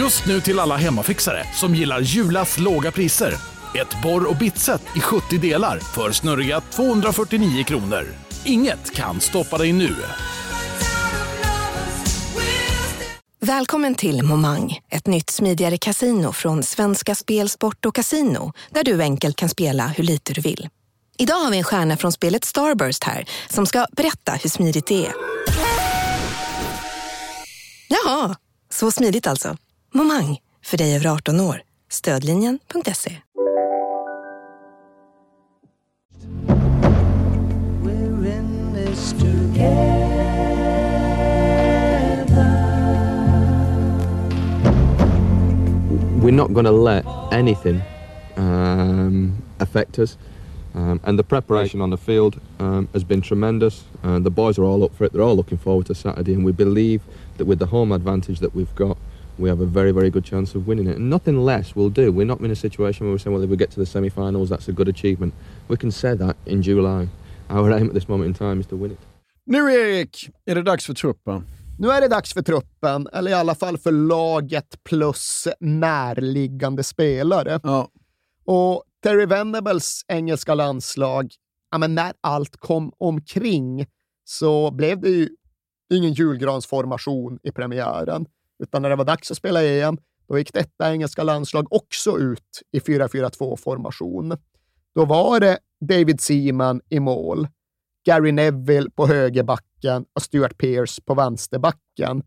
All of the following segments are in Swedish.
Just nu till alla hemmafixare som gillar Julas låga priser. Ett borr och bitset i 70 delar för snurriga 249 kronor. Inget kan stoppa dig nu. Välkommen till Momang, ett nytt smidigare casino från Svenska Spel, Sport och Casino där du enkelt kan spela hur lite du vill. Idag har vi en stjärna från spelet Starburst här som ska berätta hur smidigt det är. Jaha, så smidigt alltså. Momang, för dig över 18 år. Stödlinjen.se. we're not going to let anything um, affect us. Um, and the preparation on the field um, has been tremendous. Uh, the boys are all up for it. They're all looking forward to Saturday, and we believe that with the home advantage that we've got, we have a very, very good chance of winning it. And nothing less will do. We're not in a situation where we're saying, well, if we get to the semi-finals, that's a good achievement. We can say that in July. Our aim at this moment in time is to win it. Nu Erik, är det dags för truppen. Nu är det dags för truppen, eller i alla fall för laget plus närliggande spelare. Ja. Och Terry Venables engelska landslag, ja, men när allt kom omkring så blev det ju ingen julgransformation i premiären. Utan när det var dags att spela EM, då gick detta engelska landslag också ut i 4-4-2-formation. Då var det David Seaman i mål, Gary Neville på högerbacken och Stuart Pearce på vänsterbacken.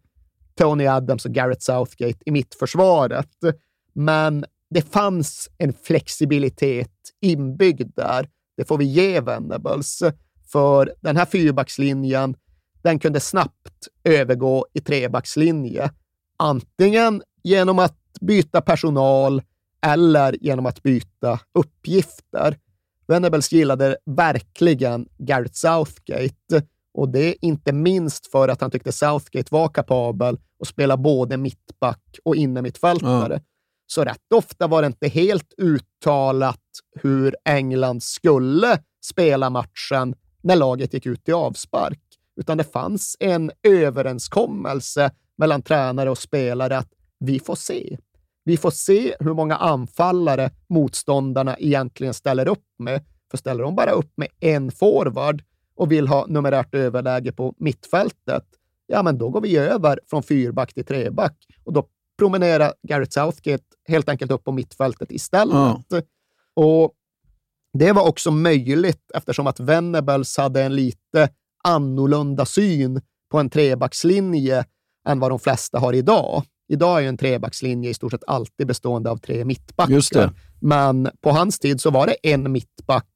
Tony Adams och Garrett Southgate i mittförsvaret. Men det fanns en flexibilitet inbyggd där. Det får vi ge Venables. För den här fyrbackslinjen, den kunde snabbt övergå i trebackslinje. Antingen genom att byta personal eller genom att byta uppgifter. Venables gillade verkligen Garrett Southgate och det är inte minst för att han tyckte Southgate var kapabel att spela både mittback och innermittfältare. Ja. Så rätt ofta var det inte helt uttalat hur England skulle spela matchen när laget gick ut i avspark, utan det fanns en överenskommelse mellan tränare och spelare att vi får se. Vi får se hur många anfallare motståndarna egentligen ställer upp med. För ställer de bara upp med en forward och vill ha numerärt överläge på mittfältet, ja, men då går vi över från fyrback till treback och då promenerar Garrett Southgate helt enkelt upp på mittfältet istället. Ja. Och det var också möjligt eftersom att Venables hade en lite annorlunda syn på en trebackslinje än vad de flesta har idag. Idag är ju en trebackslinje i stort sett alltid bestående av tre mittbackar. Men på hans tid så var det en mittback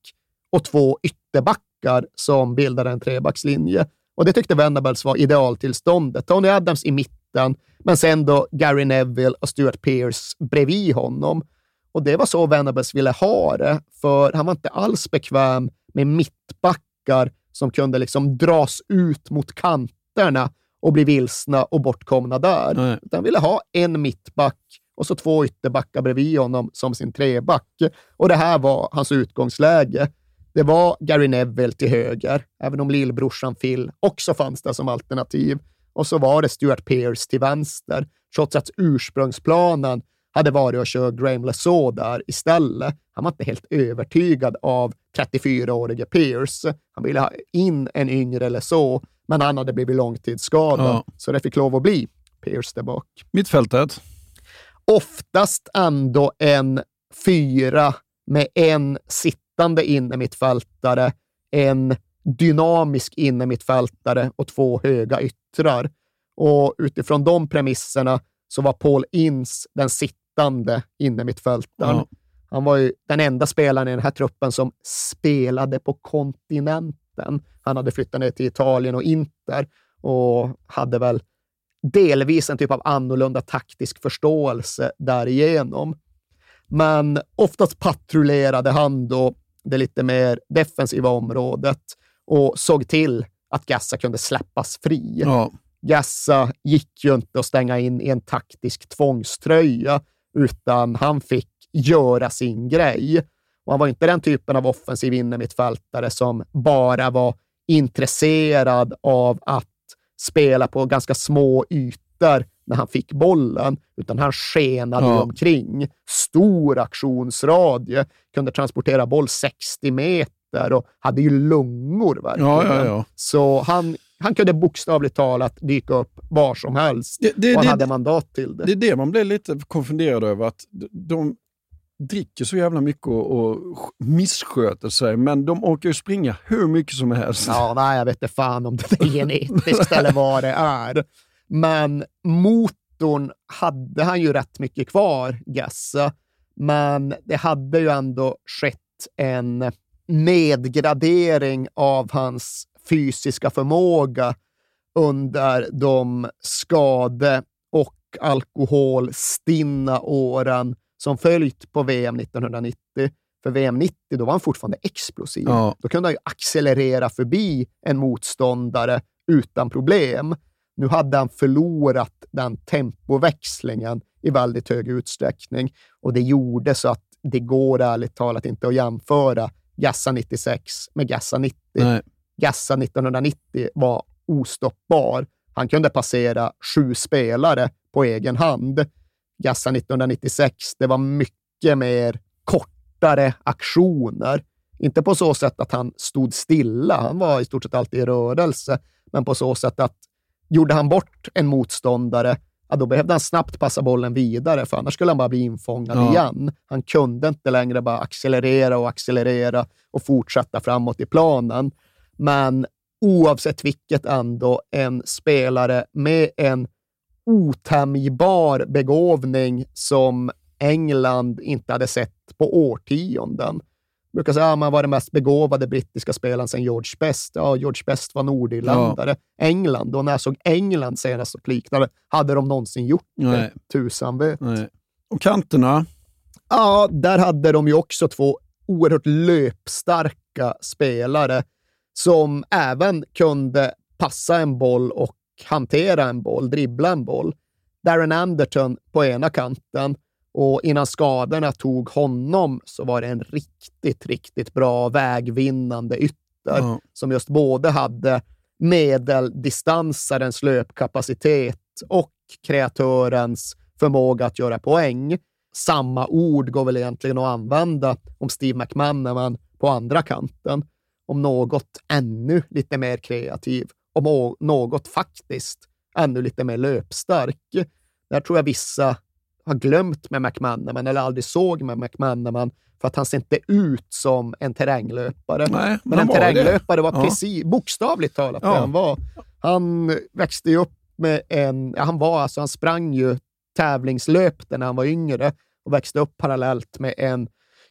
och två ytterbackar som bildade en trebackslinje. Och det tyckte Venables var idealtillståndet. Tony Adams i mitten, men sen då Gary Neville och Stuart Pearce bredvid honom. Och det var så Venables ville ha det, för han var inte alls bekväm med mittbackar som kunde liksom dras ut mot kanterna och bli vilsna och bortkomna där. Nej. Utan han ville ha en mittback och så två ytterbackar bredvid honom som sin treback. Och det här var hans utgångsläge. Det var Gary Neville till höger, även om lillbrorsan Phil också fanns där som alternativ. Och så var det Stuart Pearce till vänster, trots att ursprungsplanen hade varit att köra Graham Lasaw där istället. Han var inte helt övertygad av 34-årige Pearce. Han ville ha in en yngre Lasaw, men han hade blivit långtidsskadad, Ja. så det fick lov att bli Pearce där bak Mittfältet. oftast ändå en fyra med en sittande innermittfältare, en dynamisk innermittfältare och två höga yttrar. Och utifrån de premisserna så var Paul Ince den sittande innermittfältaren. Ja. Han var ju den enda spelaren i den här truppen som spelade på kontinenten. Han hade flyttat ner till Italien och Inter och hade väl delvis en typ av annorlunda taktisk förståelse därigenom. Men oftast patrullerade han då det lite mer defensiva området och såg till att Gassa kunde släppas fri. Ja. Gassa gick ju inte att stänga in i en taktisk tvångströja, utan han fick göra sin grej. Och han var inte den typen av offensiv innermittfältare som bara var intresserad av att spela på ganska små ytor när han fick bollen, utan han skenade Ja. omkring. Stor aktionsradie, kunde transportera boll 60 meter och hade ju lungor verkligen. Ja, ja, ja. Så han, han kunde bokstavligt talat dyka upp var som helst Det, det, och han det, hade mandat till det. det är det man blir lite konfunderad över. att De dricker så jävla mycket och, och missköter sig, men de orkar ju springa hur mycket som helst. Ja, nej, jag vet inte fan om det är genetiskt eller vad det är. Men motorn hade han ju rätt mycket kvar, Gassa. Men det hade ju ändå skett en nedgradering av hans fysiska förmåga under de skade och alkoholstinna åren som följt på VM 1990. För VM 90, då var han fortfarande explosiv. Ja. Då kunde han ju accelerera förbi en motståndare utan problem. Nu hade han förlorat den tempoväxlingen i väldigt hög utsträckning och det gjorde så att det går ärligt talat inte att jämföra Gassa 96 med Gassa 90. Nej. Gassa 1990 var ostoppbar. Han kunde passera sju spelare på egen hand. Gassa 1996, det var mycket mer kortare aktioner. Inte på så sätt att han stod stilla, han var i stort sett alltid i rörelse, men på så sätt att gjorde han bort en motståndare, ja, då behövde han snabbt passa bollen vidare, för annars skulle han bara bli infångad Ja. igen. Han kunde inte längre bara accelerera och accelerera och fortsätta framåt i planen. Men oavsett vilket ändå en spelare med en otämjbar begåvning som England inte hade sett på årtionden. Jag brukar säga att man var den mest begåvade brittiska spelaren sedan George Best. Ja, George Best var nordirländare. England, och när jag såg England senast och liknande, hade de någonsin gjort det? Nej. Tusan vet. Nej. Och kanterna? Ja, där hade de ju också två oerhört löpstarka spelare som även kunde passa en boll och hantera en boll, dribbla en boll. Darren Anderton på ena kanten och innan skadorna tog honom så var det en riktigt, riktigt bra vägvinnande ytter Ja. som just både hade medeldistansarens löpkapacitet och kreatörens förmåga att göra poäng. Samma ord går väl egentligen att använda om Steve McManaman på andra kanten. Om något ännu lite mer kreativ. Om något faktiskt ännu lite mer löpstark. Där tror jag vissa har glömt med McManaman eller aldrig såg med McManaman för att han ser inte ut som en terränglöpare. Nej, Men en var det. terränglöpare var Ja. precis, bokstavligt talat Ja. det han var. Han växte ju upp med en, ja, han var alltså, han sprang ju tävlingslöpte när han var yngre och växte upp parallellt med en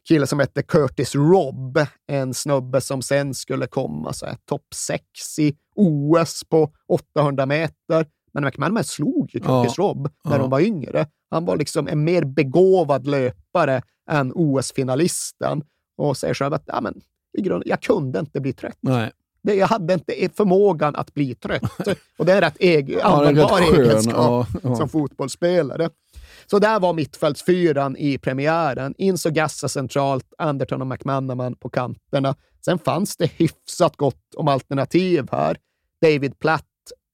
kille som hette Curtis Robb, en snubbe som sen skulle komma så här, topp sex i OS på 800 meter. Men McManaman slog ju Ja. Curtis Robb när Ja. de var yngre. Han var liksom en mer begåvad löpare än OS-finalisten och säger själv att ja, men, i grund, jag kunde inte bli trött. Nej. Jag hade inte förmågan att bli trött. Och det är en rätt Ja, användbar skön. egenskap Ja, ja. som fotbollsspelare. Så där var mittfältsfyran i premiären. Inso Gassa centralt, Anderton och McManaman på kanterna. Sen fanns det hyfsat gott om alternativ här. David Platt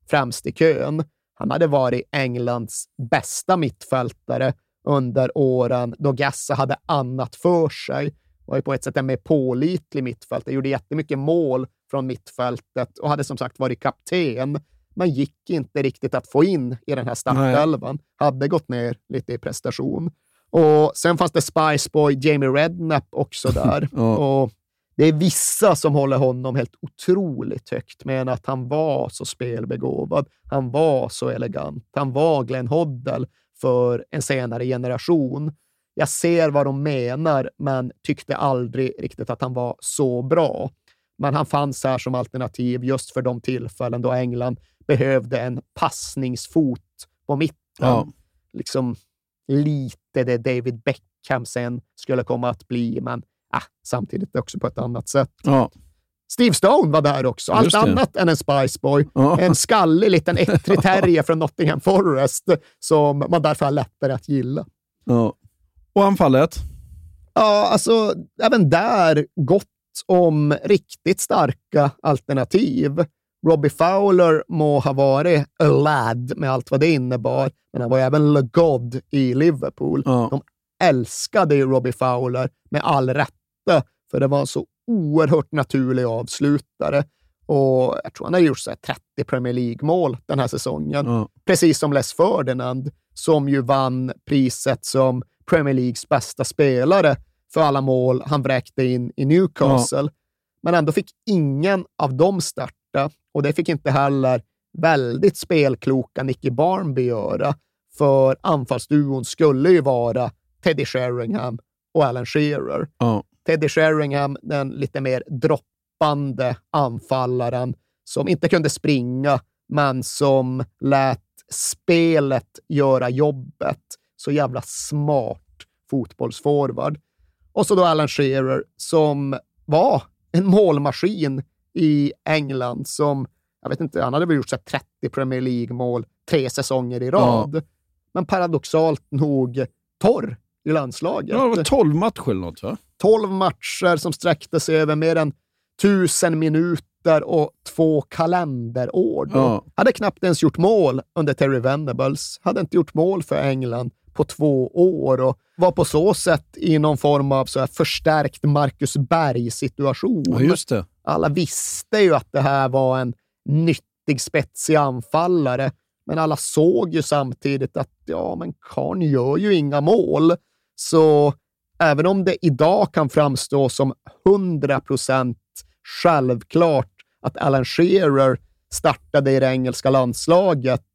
främst i kön. Han hade varit Englands bästa mittfältare under åren då Gassa hade annat för sig. Var ju på ett sätt en mer pålitlig mittfältare, gjorde jättemycket mål från mittfältet och hade som sagt varit kapten. Men gick inte riktigt att få in i den här startelvan. Hade gått ner lite i prestation. Och sen fanns det Spice Boy, Jamie Redknapp också där. Ja. och det är vissa som håller honom helt otroligt högt, men att han var så spelbegåvad. Han var så elegant. Han var Glenn Hoddle för en senare generation. Jag ser vad de menar, men tyckte aldrig riktigt att han var så bra. Men han fanns här som alternativ just för de tillfällen då England behövde en passningsfot på mitten. Ja. Liksom lite det David Beckham sen skulle komma att bli, men ah, samtidigt också på ett annat sätt. Ja. Steve Stone var där också. Allt annat än en Spice Boy. Ja. En skallig liten ettrig terrier från Nottingham Forest som man därför har lättare att gilla. Ja. Och anfallet? Ja, alltså även där gott om riktigt starka alternativ. Robbie Fowler må ha varit a lad med allt vad det innebar, men han var även the God i Liverpool. Ja. De älskade ju Robbie Fowler med all rätta, för det var en så oerhört naturlig avslutare. Och jag tror han har gjort så här 30 Premier League-mål den här säsongen. Ja. Precis som Les Ferdinand, som ju vann priset som Premier Leagues bästa spelare för alla mål han vräkte in i Newcastle. Men ändå fick ingen av dem starta och det fick inte heller väldigt spelkloka Nicky Barnby göra, för anfallsduon skulle ju vara Teddy Sheringham och Alan Shearer. Ja. Teddy Sheringham, den lite mer droppande anfallaren som inte kunde springa, men som lät spelet göra jobbet. Så jävla smart fotbollsforward. Och så då Alan Shearer som var en målmaskin i England som, jag vet inte, han hade väl gjort så här 30 Premier League-mål tre säsonger i rad. Men paradoxalt nog torr i landslaget. Ja, det var 12 matcher eller något va? 12 matcher som sträckte sig över mer än tusen minuter och två kalenderår. Ja. Hade knappt ens gjort mål under Terry Venables. Hade inte gjort mål för England på två år och var på så sätt i någon form av så här förstärkt Marcus Berg-situation. Ja. Alla visste ju att det här var en nyttig, spetsig anfallare, men alla såg ju samtidigt att ja, men Karn gör ju inga mål. Så även om det idag kan framstå som 100 procent självklart att Alan Shearer startade i det engelska landslaget,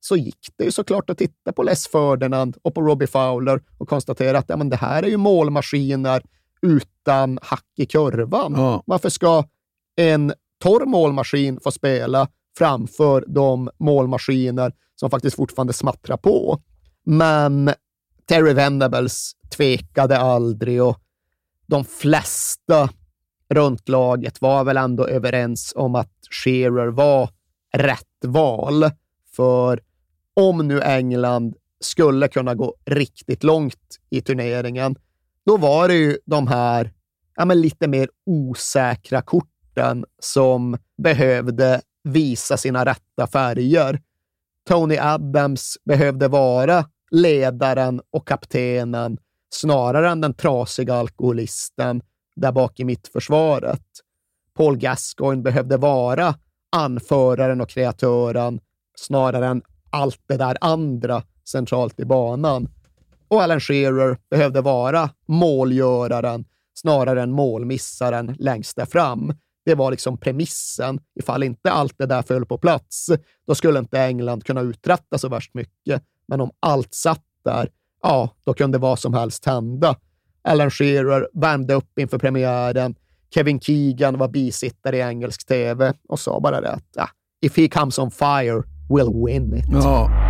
så gick det ju såklart att titta på Les Ferdinand och på Robbie Fowler och konstatera att ja, men det här är ju målmaskiner utan hack i kurvan. Ja. Varför ska en torr målmaskin få spela framför de målmaskiner som faktiskt fortfarande smattrar på? Men Terry Venables tvekade aldrig och de flesta runt laget var väl ändå överens om att Shearer var rätt val. För om nu England skulle kunna gå riktigt långt i turneringen, då var det ju de här ja, men lite mer osäkra korten som behövde visa sina rätta färger. Tony Adams behövde vara ledaren och kaptenen snarare än den trasiga alkoholisten där bak i mittförsvaret. Paul Gascoigne behövde vara anföraren och kreatören snarare än allt det där andra centralt i banan. Och Alan Shearer behövde vara målgöraren snarare än målmissaren längst där fram. Det var liksom premissen. Ifall inte allt det där föll på plats, då skulle inte England kunna uträtta så värst mycket. Men om allt satt där, ja, då kunde vad som helst hända. Alan Shearer värmde upp inför premiären. Kevin Keegan var bisittare i engelsk tv och sa bara det att ja, if he comes on fire, we'll win it. Ja.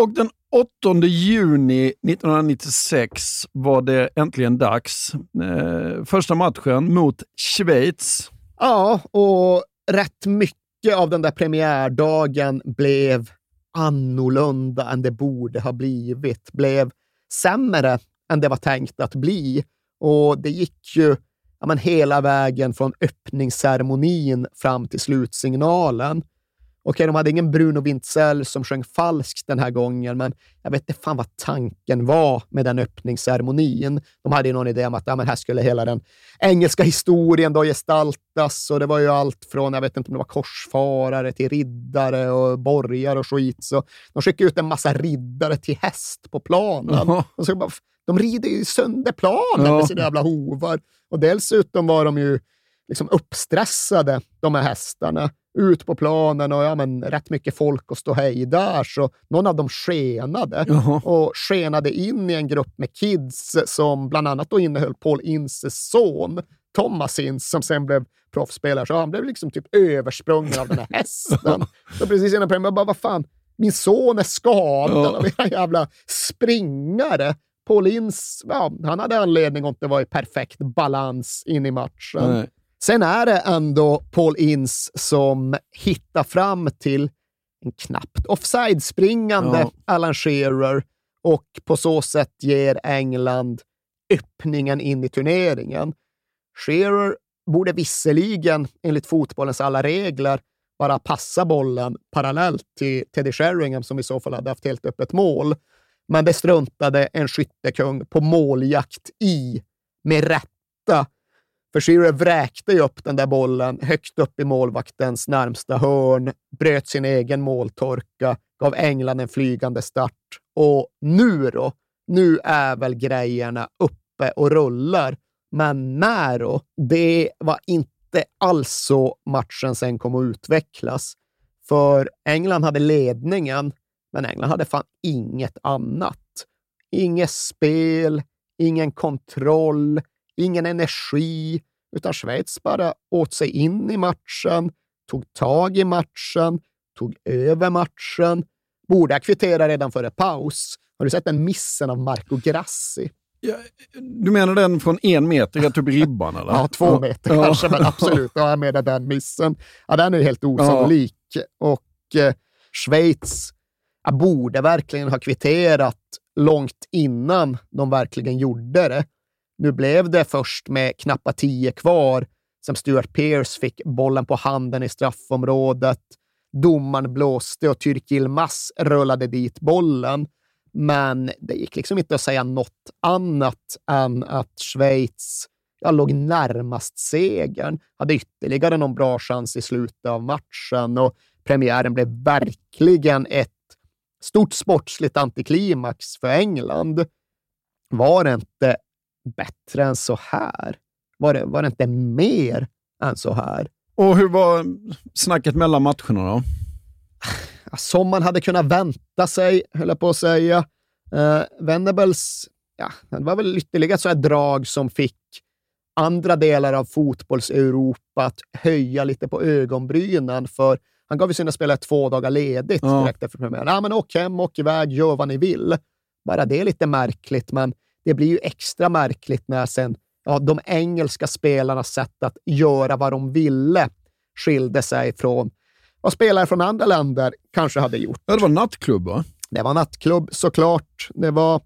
Och den 8 juni 1996 var det äntligen dags. Eh, första matchen mot Schweiz. Ja, och rätt mycket av den där premiärdagen blev annorlunda än det borde ha blivit. Blev sämre än det var tänkt att bli. Och det gick ju ja, men hela vägen från öppningsceremonin fram till slutsignalen. Okej, de hade ingen Bruno Wintzell som sjöng falskt den här gången, men jag vet inte fan vad tanken var med den öppningsceremonin. De hade ju någon idé om att ja, men här skulle hela den engelska historien då gestaltas och det var ju allt från, jag vet inte om det var korsfarare till riddare och borgare och skit. Så de skickade ut en massa riddare till häst på planen. Jaha. Och så bara, de rider ju sönder planen med sina jävla hovar. Och dessutom var de ju liksom uppstressade, de här hästarna. Ut på planen och ja, men, rätt mycket folk och stå hej där, så någon av dem skenade Jaha. och skenade in i en grupp med kids som bland annat då innehöll Paul Inces son, Thomas Ince, som sen blev proffsspelare. Så han blev liksom typ översprungen av den här hästen. Så precis innan premiären, jag bara, vad fan, min son är skadad av era jävla springare. Paul Ince, ja, han hade anledning att inte vara i perfekt balans in i matchen. Nej. Sen är det ändå Paul Ince som hittar fram till en knappt offside-springande Ja. Alan Shearer och på så sätt ger England öppningen in i turneringen. Shearer borde visserligen, enligt fotbollens alla regler, bara passa bollen parallellt till Teddy Sheringham som i så fall hade haft helt öppet mål. Men det struntade en skyttekung på måljakt i, med rätta. För Shearer vräkte ju upp den där bollen högt upp i målvaktens närmsta hörn, bröt sin egen måltorka, gav England en flygande start. Och nu då? Nu är väl grejerna uppe och rullar. Men när då? Det var inte alls så matchen sen kom att utvecklas. För England hade ledningen, men England hade fan inget annat. Inget spel, ingen kontroll, ingen energi, utan Schweiz bara åt sig in i matchen, tog tag i matchen, tog över matchen, borde ha kvitterat redan före paus. Har du sett den missen av Marco Grassi? Ja, du menar den från en meter rätt upp i ribban? Eller? Ja, två meter Ja. kanske, men absolut. Ja, jag menar den missen. Ja, den är helt osannolik. Och eh, Schweiz ja, borde verkligen ha kvitterat långt innan de verkligen gjorde det. Nu blev det först med knappt tio kvar som Stuart Pearce fick bollen på handen i straffområdet. Domaren blåste och Tyrk Yilmaz rullade dit bollen. Men det gick liksom inte att säga något annat än att Schweiz jag låg närmast segern, hade ytterligare någon bra chans i slutet av matchen och premiären blev verkligen ett stort sportsligt antiklimax för England. Var det inte bättre än så här? Var det, var det inte mer än så här? Och hur var snacket mellan matcherna då? Som man hade kunnat vänta sig, höll jag på att säga. Uh, Venables, ja, det var väl ytterligare ett så här drag som fick andra delar av fotbolls-Europa att höja lite på ögonbrynen, för han gav ju sina spelare två dagar ledigt Ja. direkt efter premiären. Ja, men åk hem, åk iväg, gör vad ni vill. Bara det är lite märkligt, men det blir ju extra märkligt när sen ja, de engelska spelarnas sätt att göra vad de ville skilde sig från vad spelare från andra länder kanske hade gjort. Ja, det var nattklubb va? Det var nattklubb såklart. Det var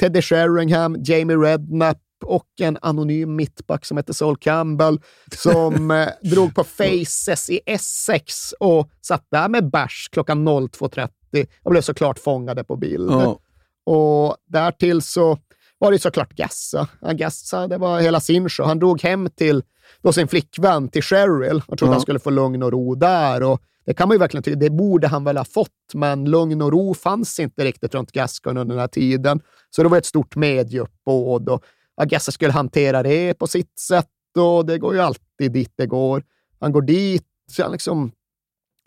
Teddy Sheringham, Jamie Redknapp och en anonym mittback som heter Sol Campbell som eh, drog på Faces i Essex och satt där med bärs klockan 02.30 och blev såklart fångade på bild. Ja. Och därtill så var det såklart Gassa. Gassa, det var hela sin show. Han drog hem till då sin flickvän, till Cheryl, och trodde Ja. han skulle få lugn och ro där. Och det kan man ju verkligen tycka, det borde han väl ha fått, men lugn och ro fanns inte riktigt runt Gascon under den här tiden. Så det var ett stort medieuppbåd och ja, Gassa skulle hantera det på sitt sätt och det går ju alltid dit det går. Han går dit, så han liksom,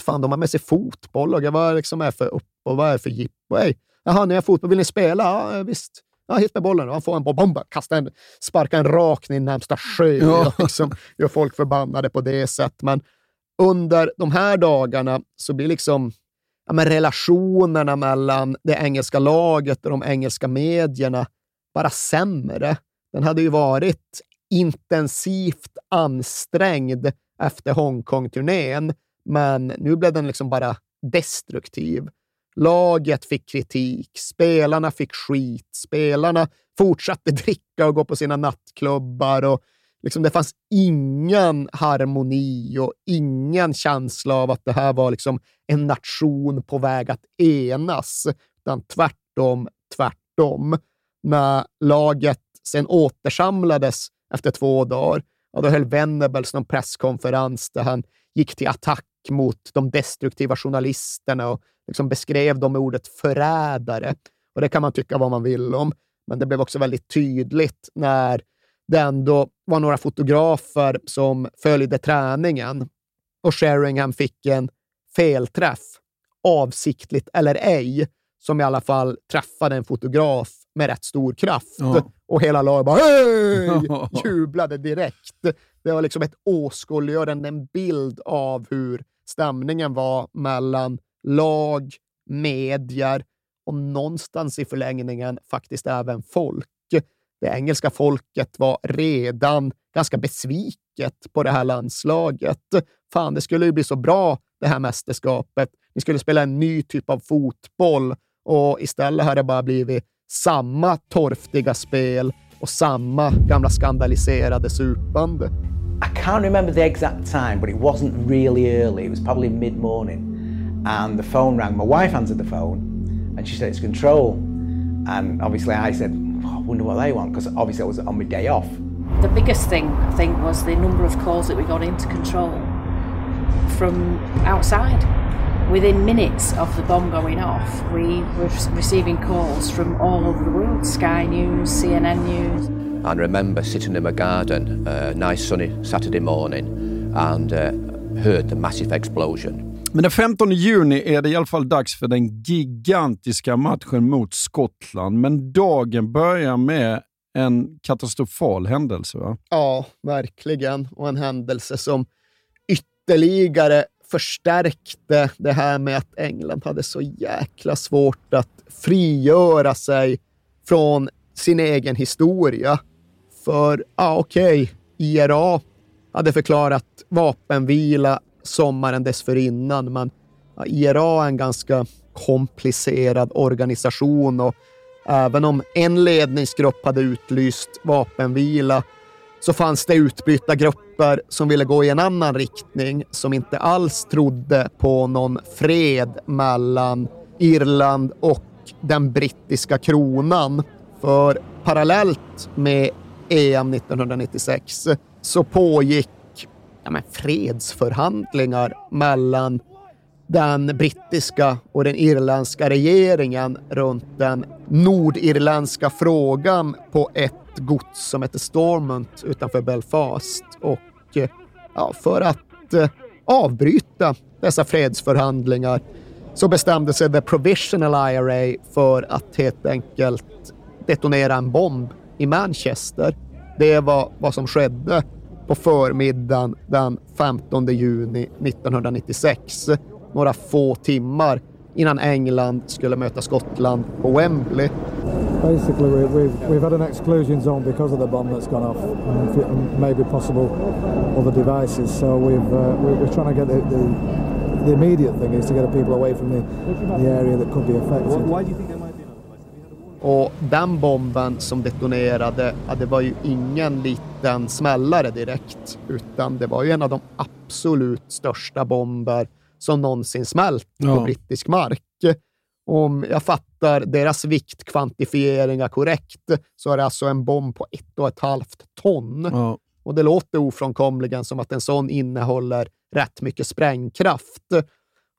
fan de har med sig fotboll och vad liksom är för upp och vad är för jippo? Jaha, ni har fotboll, vill ni spela? Ja, visst. Ja, hit med bollen. Han får en boll, bomba, kastar en, sparkar en rakt i närmsta sjö. Ja. Och liksom, gör folk förbannade på det sättet. Men under de här dagarna så blir liksom ja, men relationerna mellan det engelska laget och de engelska medierna bara sämre. Den hade ju varit intensivt ansträngd efter Hongkong-turnén, men nu blev den liksom bara destruktiv. Laget fick kritik, spelarna fick skit, spelarna fortsatte dricka och gå på sina nattklubbar och liksom det fanns ingen harmoni och ingen känsla av att det här var liksom en nation på väg att enas, utan tvärtom, tvärtom. När laget sen återsamlades efter två dagar, ja, då höll Venables någon presskonferens där han gick till attack mot de destruktiva journalisterna och liksom beskrev dem med ordet förrädare. Och det kan man tycka vad man vill om, men det blev också väldigt tydligt när det ändå var några fotografer som följde träningen och Sheringham fick en felträff, avsiktligt eller ej, som i alla fall träffade en fotograf med rätt stor kraft. Ja. Och hela laget bara hej! Jublade direkt. Det var liksom ett åskådliggörande, en bild av hur stämningen var mellan lag, medier och någonstans i förlängningen faktiskt även folk. Det engelska folket var redan ganska besviket på det här landslaget. Fan, det skulle ju bli så bra det här mästerskapet. Ni skulle spela en ny typ av fotboll och istället har det bara blivit samma torftiga spel och samma gamla skandaliserade supande. I can't remember the exact time, but it wasn't really early. It was probably mid morning. And the phone rang. My wife answered the phone and she said, It's control. And obviously, I said, "Oh, I wonder what they want because obviously I was on my day off. The biggest thing, I think, was the number of calls that we got into control from outside. Within minutes of the bomb going off, we were receiving calls from all over the world Sky News, CNN News. And remember sitting in my garden, a nice sunny Saturday morning, and uh, heard the massive explosion. Men den 15 juni är det i alla fall dags för den gigantiska matchen mot Skottland. Men dagen börjar med en katastrofal händelse. Va? Ja, verkligen. Och en händelse som ytterligare förstärkte det här med att England hade så jäkla svårt att frigöra sig från sin egen historia. För, ja okej, IRA hade förklarat vapenvila sommaren dessförinnan, men ja, IRA är en ganska komplicerad organisation och även om en ledningsgrupp hade utlyst vapenvila så fanns det utbytta grupper som ville gå i en annan riktning, som inte alls trodde på någon fred mellan Irland och den brittiska kronan. För parallellt med EM 1996 så pågick ja, men fredsförhandlingar mellan den brittiska och den irländska regeringen runt den nordirländska frågan på ett gods som heter Stormont utanför Belfast. Och ja, för att eh, avbryta dessa fredsförhandlingar så bestämde sig The Provisional IRA för att helt enkelt detonera en bomb i Manchester. Det var vad som skedde på förmiddagen den 15 juni 1996. Några få timmar innan England skulle möta Skottland på Wembley. Basically, we, we've, we've had an exclusion zone because of the bomb that's gone off, and maybe possible other devices. So we've, uh, we- we're trying to get the, the, the immediate thing is to get the people away from the, the area that could be affected. Och den bomben som detonerade, ja, det var ju ingen liten smällare direkt, utan det var ju en av de absolut största bomber som någonsin smält Ja. på brittisk mark. Om jag fattar deras viktkvantifieringar korrekt så är det alltså en bomb på ett och ett halvt ton. Ja. Och det låter ofrånkomligen som att en sån innehåller rätt mycket sprängkraft.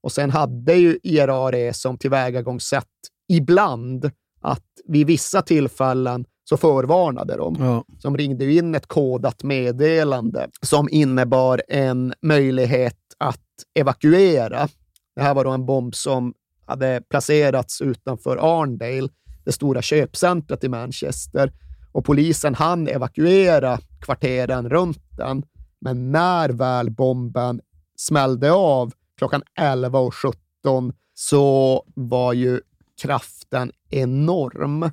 Och sen hade ju IRA som tillvägagångssätt ibland att vid vissa tillfällen så förvarnade de. Ja. Som ringde in ett kodat meddelande som innebar en möjlighet att evakuera. Det här var då en bomb som hade placerats utanför Arndale, det stora köpcentret i Manchester. Och polisen hann evakuera kvarteren runt den. Men när väl bomben smällde av klockan 11.17 så var ju kraften enorm.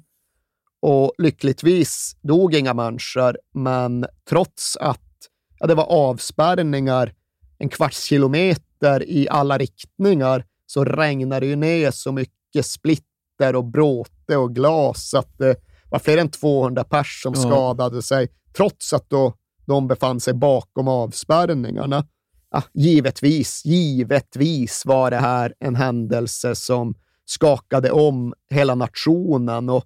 Och lyckligtvis dog inga människor, men trots att ja, det var avspärrningar en kvarts kilometer i alla riktningar så regnade det ju ner så mycket splitter och bråte och glas att det var fler än 200 pers som Ja. skadade sig, trots att då de befann sig bakom avspärrningarna. Ja, givetvis, givetvis var det här en händelse som skakade om hela nationen och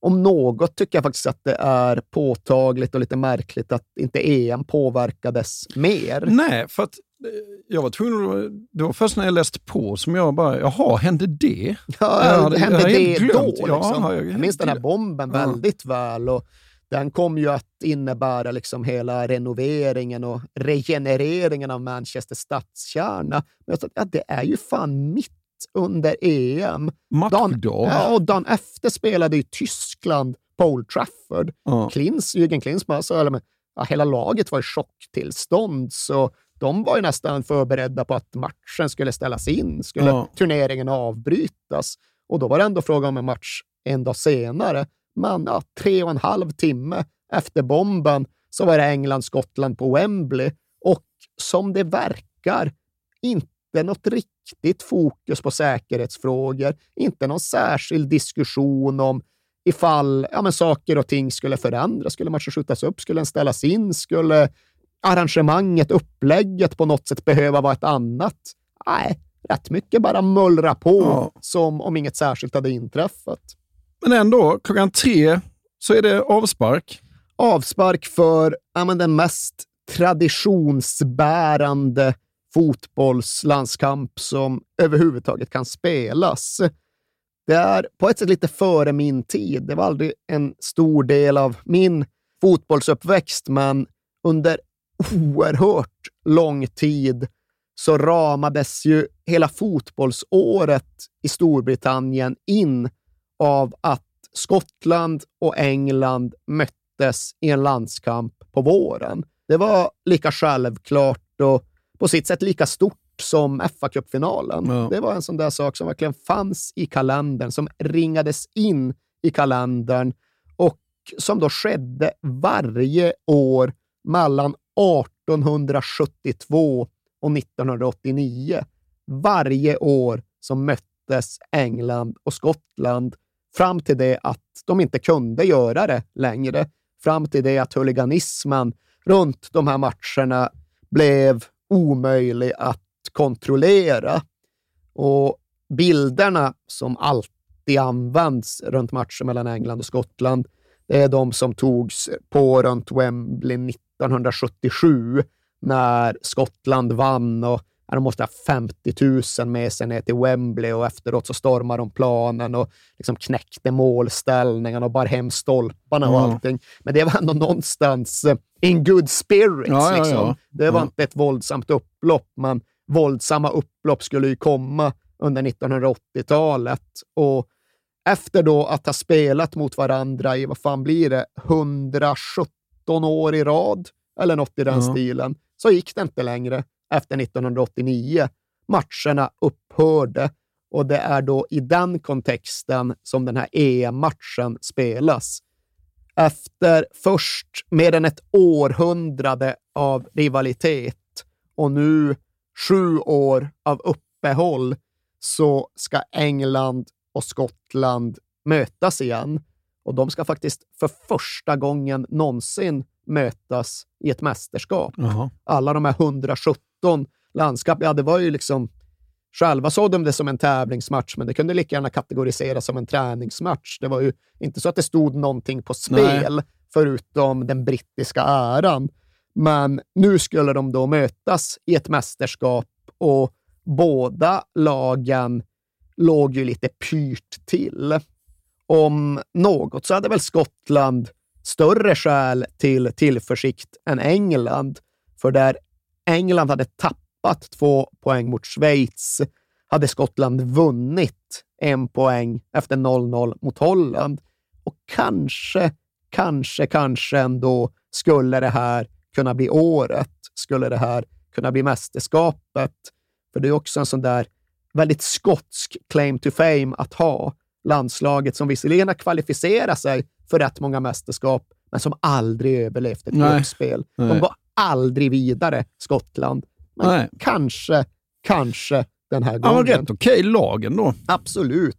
om något tycker jag faktiskt att det är påtagligt och lite märkligt att inte EM påverkades mer. Nej, för att eh, jag var tvungen att... Det var först när jag läste på som jag bara, jaha, hände det? Ja, Jag hade- hände jag hade det helt då? glömt. Ja, Liksom? jag- jag minns den här bomben Ja. väldigt väl. Och den kom ju att innebära liksom hela renoveringen och regenereringen av Manchester stadskärna. Men jag sa, ja, det är ju fan mitt under EM. Matchdag. Ja, och dagen efter spelade ju Tyskland på Old Trafford. Ja. Klins, Jürgen Klinsmann sa, eller, ja, hela laget var i chocktillstånd, så de var ju nästan förberedda på att matchen skulle ställas in, skulle Ja. turneringen avbrytas. Och då var det ändå fråga om en match en dag senare. Men ja, tre och en halv timme efter bomben så var det England-Skottland på Wembley och som det verkar inte något riktigt fokus på säkerhetsfrågor, inte någon särskild diskussion om ifall ja, men saker och ting skulle förändras. Skulle matchen skjutas upp? Skulle den ställas in? Skulle arrangemanget, upplägget på något sätt behöva vara ett annat? Nej, rätt mycket bara mullra på Ja. som om inget särskilt hade inträffat. Men ändå, klockan tre så är det avspark. avspark för ja, men den mest traditionsbärande fotbollslandskamp som överhuvudtaget kan spelas. Det är på ett sätt lite före min tid. Det var aldrig en stor del av min fotbollsuppväxt, men under oerhört lång tid så ramades ju hela fotbollsåret i Storbritannien in av att Skottland och England möttes i en landskamp på våren. Det var lika självklart och på sitt sätt lika stort som fa Cup-finalen. Ja. Det var en sån där sak som verkligen fanns i kalendern, som ringades in i kalendern och som då skedde varje år mellan 1872 och 1989. Varje år som möttes England och Skottland fram till det att de inte kunde göra det längre. Fram till det att huliganismen runt de här matcherna blev omöjlig att kontrollera. Och bilderna som alltid används runt matcher mellan England och Skottland, det är de som togs på runt Wembley 1977 när Skottland vann och de måste ha 50 000 med sig ner till Wembley och efteråt så stormade de planen och liksom knäckte målställningen och bar hem stolparna och Ja. allting. Men det var ändå någonstans eh, in good spirits. Ja, ja, liksom. ja. Det var Ja. inte ett våldsamt upplopp, men våldsamma upplopp skulle ju komma under 1980-talet. Och efter då att ha spelat mot varandra i, vad fan blir det, 117 år i rad, eller något i den Ja. stilen, så gick det inte längre efter 1989. Matcherna upphörde och det är då i den kontexten som den här EM-matchen spelas. Efter först mer än ett århundrade av rivalitet och nu sju år av uppehåll så ska England och Skottland mötas igen. Och de ska faktiskt för första gången någonsin mötas i ett mästerskap. Jaha. Alla de här 117 landskap, ja det var ju liksom Själva såg de det som en tävlingsmatch, men det kunde lika gärna kategoriseras som en träningsmatch. Det var ju inte så att det stod någonting på spel, Nej. förutom den brittiska äran. Men nu skulle de då mötas i ett mästerskap och båda lagen låg ju lite pyrt till. Om något så hade väl Skottland större skäl till tillförsikt än England, för där England hade tappat två poäng mot Schweiz hade Skottland vunnit en poäng efter 0-0 mot Holland. Och kanske, kanske, kanske ändå skulle det här kunna bli året. Skulle det här kunna bli mästerskapet? För det är också en sån där väldigt skotsk claim to fame att ha. Landslaget som visserligen har kvalificerat sig för rätt många mästerskap, men som aldrig överlevt ett gruppspel. De Nej. Aldrig vidare, Skottland. Men Nej. kanske, kanske den här Ja, gången. men rätt okej lag ändå. Absolut.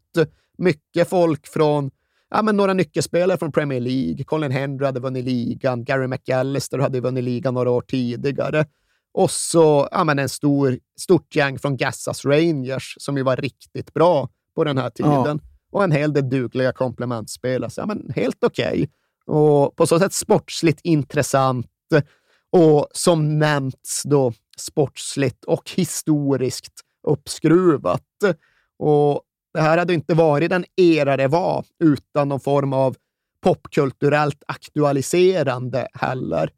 Mycket folk från ja, men några nyckelspelare från Premier League. Colin Hendry hade vunnit ligan. Gary McAllister hade vunnit ligan några år tidigare. Och så ja, men en stor, stort gäng från Gassas Rangers som ju var riktigt bra på den här tiden. Och en hel del dugliga komplementspelare. Så, ja, men helt okej. Och på så sätt sportsligt intressant och som nämnts då sportsligt och historiskt uppskruvat. Och det här hade inte varit den era det var utan någon form av popkulturellt aktualiserande heller.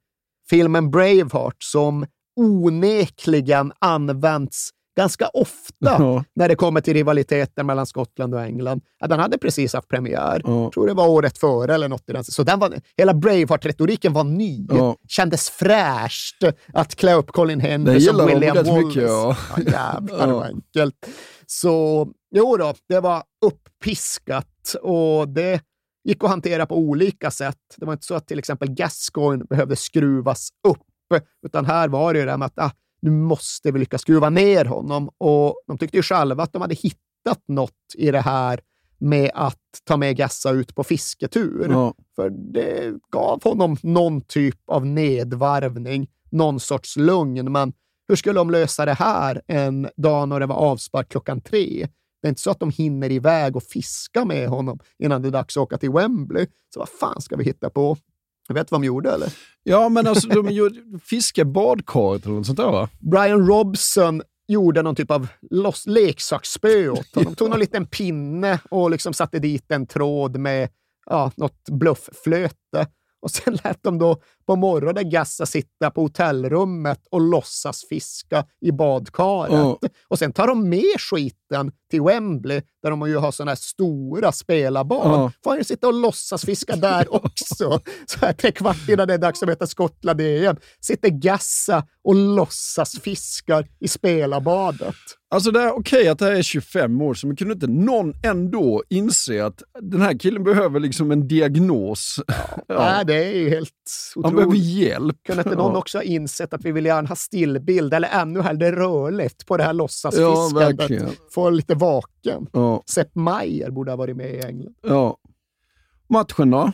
Filmen Braveheart som onekligen använts ganska ofta Ja. när det kommer till rivaliteten mellan Skottland och England. Ja, den hade precis haft premiär. Ja. Tror det var året före eller något i den. Så den var, hela Braveheart-retoriken var ny. Ja. Kändes fräscht att klä upp Colin Henry som William Wallace. mycket. Ja. Ja, jävlar vad enkelt. Så jo då, det var upppiskat och det gick att hantera på olika sätt. Det var inte så att till exempel Gascoigne behövde skruvas upp, utan här var det ju det här med att ah, nu måste vi lyckas skruva ner honom. Och de tyckte ju själva att de hade hittat något i det här med att ta med Gassa ut på fisketur. Ja. För det gav honom någon typ av nedvarvning, någon sorts lugn. Men hur skulle de lösa det här en dag när det var avspark klockan tre? Det är inte så att de hinner iväg och fiska med honom innan det är dags att åka till Wembley. Så vad fan ska vi hitta på? Jag vet vad de gjorde, eller? ja, men alltså de gjorde fiske badkaret eller något sånt där va? Brian Robson gjorde någon typ av leksaksspö åt honom. Tog någon liten pinne och liksom satte dit en tråd med ja, något bluffflöte. Och sen lät de då på morgonen Gassa sitta på hotellrummet och låtsas fiska i badkaret. Ja. Och sen tar de med skiten till Wembley, där de ju har sådana här stora spelarbad. Ja. Får han ju sitta och låtsas fiska där också. Så här tre kvart innan det är dags att möta Skottland i EM. Sitter Gassa och låtsas fiskar i spelarbadet. Alltså det är okej att det här är 25 år men kunde inte någon ändå inse att den här killen behöver liksom en diagnos? Ja. Nej, det är ju helt Han behöver hjälp. Kunde inte någon Ja. också ha insett att vi vill gärna ha stillbild, eller ännu hellre rörligt, på det här Ja, låtsasfiskandet? verkligen. Få lite vaken. Ja, Sepp Maier borde ha varit med i England. ja. Matchen då?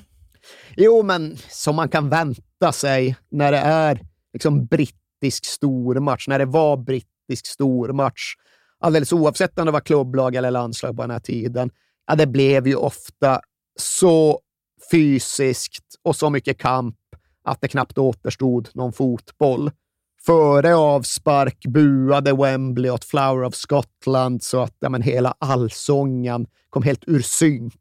Jo, men som man kan vänta sig när det är liksom brittisk stormatch, när det var brittisk stormatch, alldeles oavsett om det var klubblag eller landslag på den här tiden, ja, det blev ju ofta så fysiskt och så mycket kamp att det knappt återstod någon fotboll. Före avspark buade Wembley åt Flower of Scotland så att ja, men hela allsången kom helt ur synk.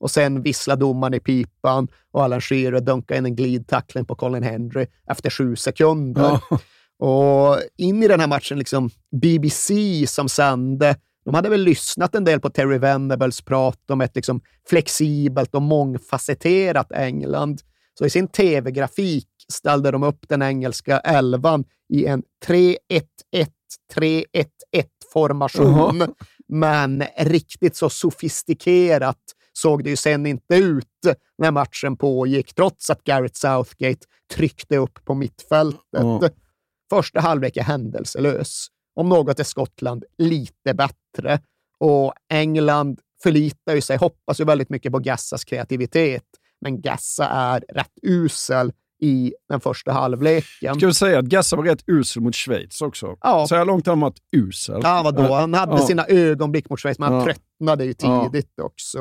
Och sen visslade domaren i pipan och Alan Shearer dunkade in en glidtackling på Colin Hendry efter sju sekunder. Ja. Och in i den här matchen, liksom BBC som sände, de hade väl lyssnat en del på Terry Venables prat om ett liksom flexibelt och mångfacetterat England. Så i sin tv-grafik ställde de upp den engelska elvan i en 3-1-1-3-1-1-formation. Jaha. Men riktigt så sofistikerat såg det ju sen inte ut när matchen pågick, trots att Gareth Southgate tryckte upp på mittfältet. Ja. Första halvlek är händelselös. Om något är Skottland lite bättre och England förlitar ju sig, hoppas ju väldigt mycket på Gassas kreativitet. Men Gassa är rätt usel i den första halvleken. Ska vi säga att Gassa var rätt usel mot Schweiz också? Ja. Så här långt har han varit usel. Ja, vadå? Han hade Ja. sina ögonblick mot Schweiz, men han Ja. tröttnade ju tidigt också.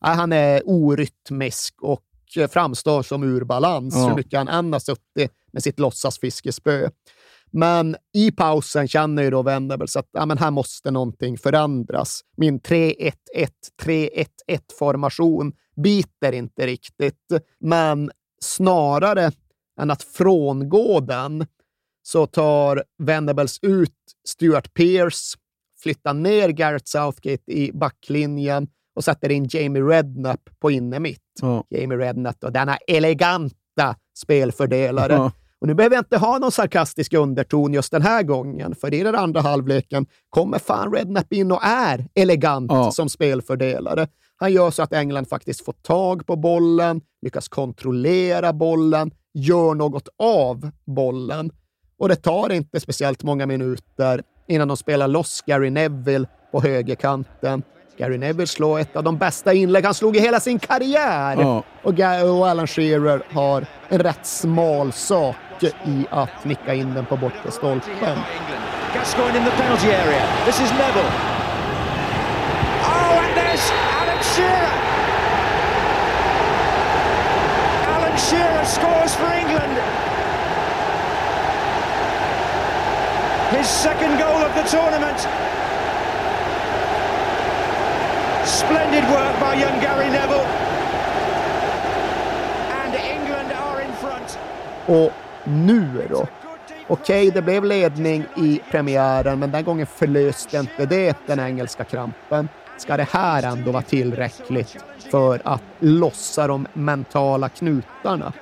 Ja, han är orytmisk och framstår som ur balans, Ja. hur mycket han än har suttit med sitt låtsasfiskespö. Men i pausen känner ju då Venables att ja, men här måste någonting förändras. Min 3-1-1, 3-1-1-formation biter inte riktigt, men snarare än att frångå den så tar Venables ut Stuart Pearce, flyttar ner Garrett Southgate i backlinjen och sätter in Jamie Redknapp på innermitt. Ja. Jamie Redknapp och denna eleganta spelfördelare. Ja. Och nu behöver jag inte ha någon sarkastisk underton just den här gången, för i den andra halvleken kommer fan Redknapp in och är elegant Ja. som spelfördelare. Han gör så att England faktiskt får tag på bollen, lyckas kontrollera bollen, gör något av bollen. Och det tar inte speciellt många minuter innan de spelar loss Gary Neville på högerkanten. Gary Neville slår ett av de bästa inlägg han slog i hela sin karriär. Ja. Och, och Alan Shearer har en rätt smal sak i att nicka in den på bortre stolpen. Gascoigne in the penalty area. This is Neville. Oh, and there's Alan Shearer. Alan Shearer scores for England. His second goal of the tournament. Splendid work by young Gary Neville. And England are in front. Och nu då? Okej, det blev ledning i premiären, men den gången förlöste inte det den engelska krampen. Ska det här ändå vara tillräckligt för att lossa de mentala knutarna?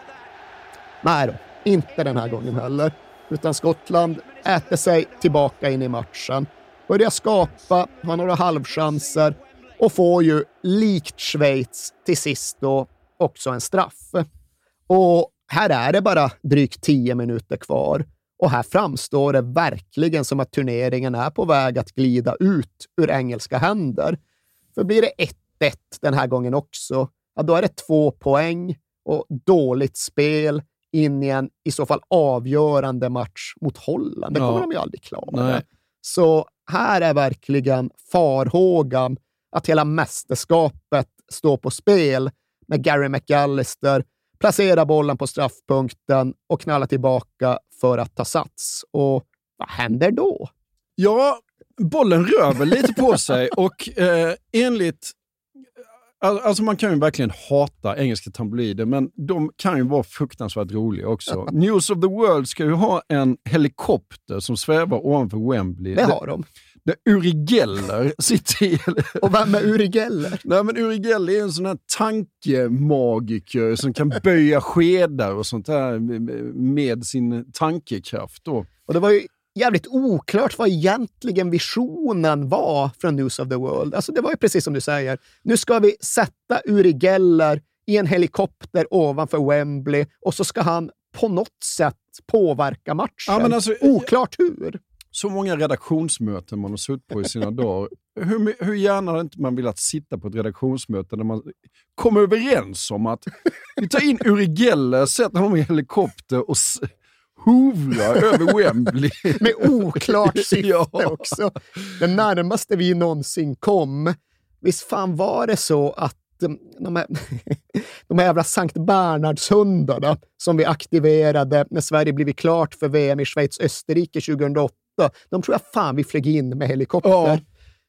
Nej då, inte den här gången heller. Utan Skottland äter sig tillbaka in i matchen, börjar skapa, har några halvchanser och får ju, likt Schweiz, till sist då också en straff. Och här är det bara drygt tio minuter kvar och här framstår det verkligen som att turneringen är på väg att glida ut ur engelska händer. För blir det 1-1 den här gången också, ja, då är det två poäng och dåligt spel in i en i så fall avgörande match mot Holland. Det Ja. kommer de ju aldrig klara. Nej. Så här är verkligen farhågan att hela mästerskapet står på spel när Gary McAllister placerar bollen på straffpunkten och knallar tillbaka för att ta sats. Och vad händer då? Ja, bollen rör väl lite på sig och eh, enligt all- Alltså man kan ju verkligen hata engelska tabloider, men de kan ju vara fruktansvärt roliga också. News of the World ska ju ha en helikopter som svävar ovanför Wembley. Det har de. Där Uri Geller sitter i. Och vem är Uri Geller? Nej, men Uri Geller är en sån här tankemagiker som kan böja skedar och sånt där med- med sin tankekraft. Då. Och det var ju jävligt oklart vad egentligen visionen var från News of the World. Alltså det var ju precis som du säger. Nu ska vi sätta Uri Geller i en helikopter ovanför Wembley och så ska han på något sätt påverka matchen. Ja, alltså- Oklart hur. Så många redaktionsmöten man har suttit på i sina dagar. Hur, hur gärna hade inte man velat sitta på ett redaktionsmöte där man kommer överens om att vi tar in Uri Geller, sätter honom i helikopter och hovrar över Wembley. Med oklart syfte Ja. också. Det närmaste vi någonsin kom. Visst fan var det så att um, de här, de här jävla Sankt Bernhardshundarna som vi aktiverade när Sverige blivit klart för VM i Schweiz-Österrike 2008, de tror jag fan vi flög in med helikopter. Ja.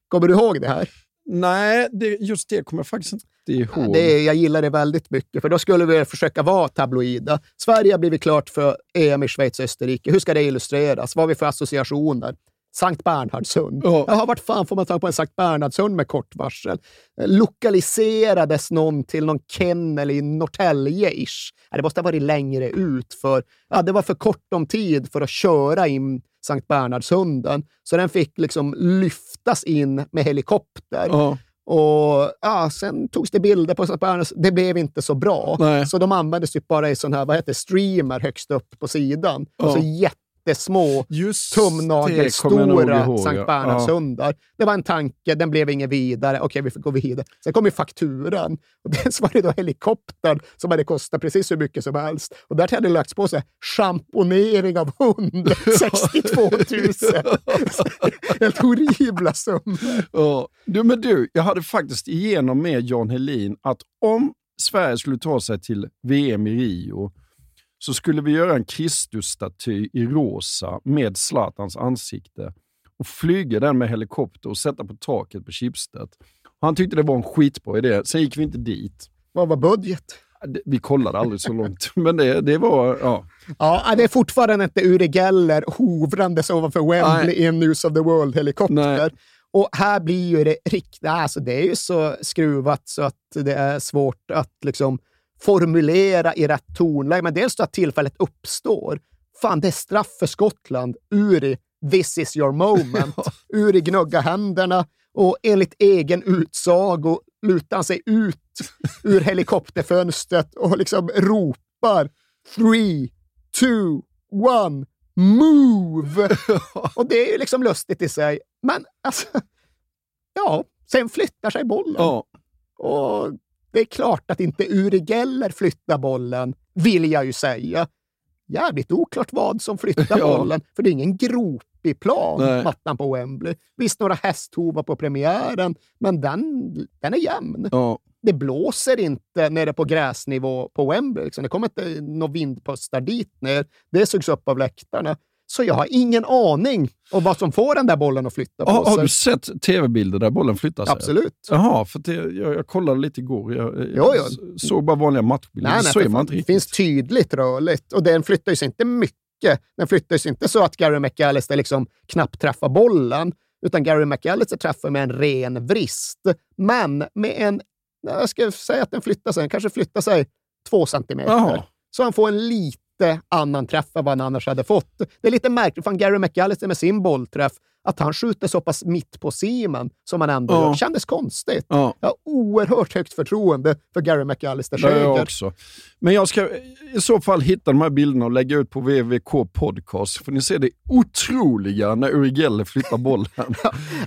Kommer du ihåg det här? Nej, det, just det kommer jag faktiskt inte ihåg. Det, är- jag gillar det väldigt mycket, för då skulle vi försöka vara tabloida. Sverige har blivit klart för EM i Schweiz och Österrike. Hur ska det illustreras? Vad har vi för associationer? Sankt Bernhardshund. Ja. Jaha, vart fan får man tag på en Sankt Bernhardshund med kort varsel? Lokaliserades någon till någon kennel i Norrtälje-ish? Ja, det måste ha varit längre ut, för ja, det var för kort om tid för att köra in Sankt Bernhardshunden. Så den fick liksom lyftas in med helikopter. Ja. Och ja, Sen togs det bilder på Sankt Bernhards. Det blev inte så bra. Nej. Så de användes typ bara i sån här, vad heter streamer högst upp på sidan. Ja. Och så jättesmå, Just tumnagelstora Sankt ja. Bernhardshundar. Det var en tanke, den blev ingen vidare. Okej, vi får gå vidare. Sen kom ju fakturan. Och dels var det då helikoptern som hade kostat precis hur mycket som helst. Och där hade det lagts på här, schamponering av hund, 62 000. Helt horribla summor. Ja. Du, men du, jag hade faktiskt igenom med Jan Helin att om Sverige skulle ta sig till VM i Rio så skulle vi göra en Kristusstaty i rosa med Zlatans ansikte och flyga den med helikopter och sätta på taket på Schibsted. Han tyckte det var en skitbra idé. Sen gick vi inte dit. Vad var budget? Vi kollade aldrig så långt, men det, det var... Ja. Ja, det är fortfarande inte Uri Geller hovrandes ovanför Wembley i en News of the World-helikopter. Och här blir ju det riktigt... Alltså det är ju så skruvat så att det är svårt att liksom formulera i rätt tonläge. Men dels att tillfället uppstår. Fan, det är straff för Skottland. Uri, this is your moment. Uri gnuggar händerna och enligt egen utsago lutar han sig ut ur helikopterfönstret och liksom ropar three, two, one, move! och det är ju liksom lustigt i sig. Men alltså, ja, sen flyttar sig bollen. Ja. Och det är klart att inte Uri Geller flyttar bollen, vill jag ju säga. Jävligt oklart vad som flyttar bollen, för det är ingen gropig plan, Nej. mattan på Wembley. Visst, några hästhovar på premiären, men den, den är jämn. Ja. Det blåser inte nere på gräsnivå på Wembley. Liksom. Det kommer inte några vindpustar dit ner. Det sugs upp av läktarna. Så jag har ingen aning om vad som får den där bollen att flytta på Har, har sig. du sett tv-bilder där bollen flyttar sig? Absolut. Jaha, för det, jag, jag kollade lite igår. Jag, jag jo. såg bara vanliga matchbilder. Nej, nej, så för är man det finns tydligt rörligt och den flyttar sig inte mycket. Den flyttar sig inte så att Gary McAllister liksom knappt träffar bollen, utan Gary McAllister träffar med en ren vrist. Men med en, jag ska säga att den flyttar sig, den kanske flyttar sig två centimeter. Jaha. Så han får en lite annan träff än vad han annars hade fått. Det är lite märkligt, fan Gary McAllister med sin bollträff, att han skjuter så pass mitt på simen som han ändå Ja. gör, kändes konstigt. Ja. Jag har oerhört högt förtroende för Gary McAllisters Det har jag också. Men jag ska i så fall hitta de här bilderna och lägga ut på VVK Podcast. För ni ser det otroliga när Uri Geller flyttar bollen.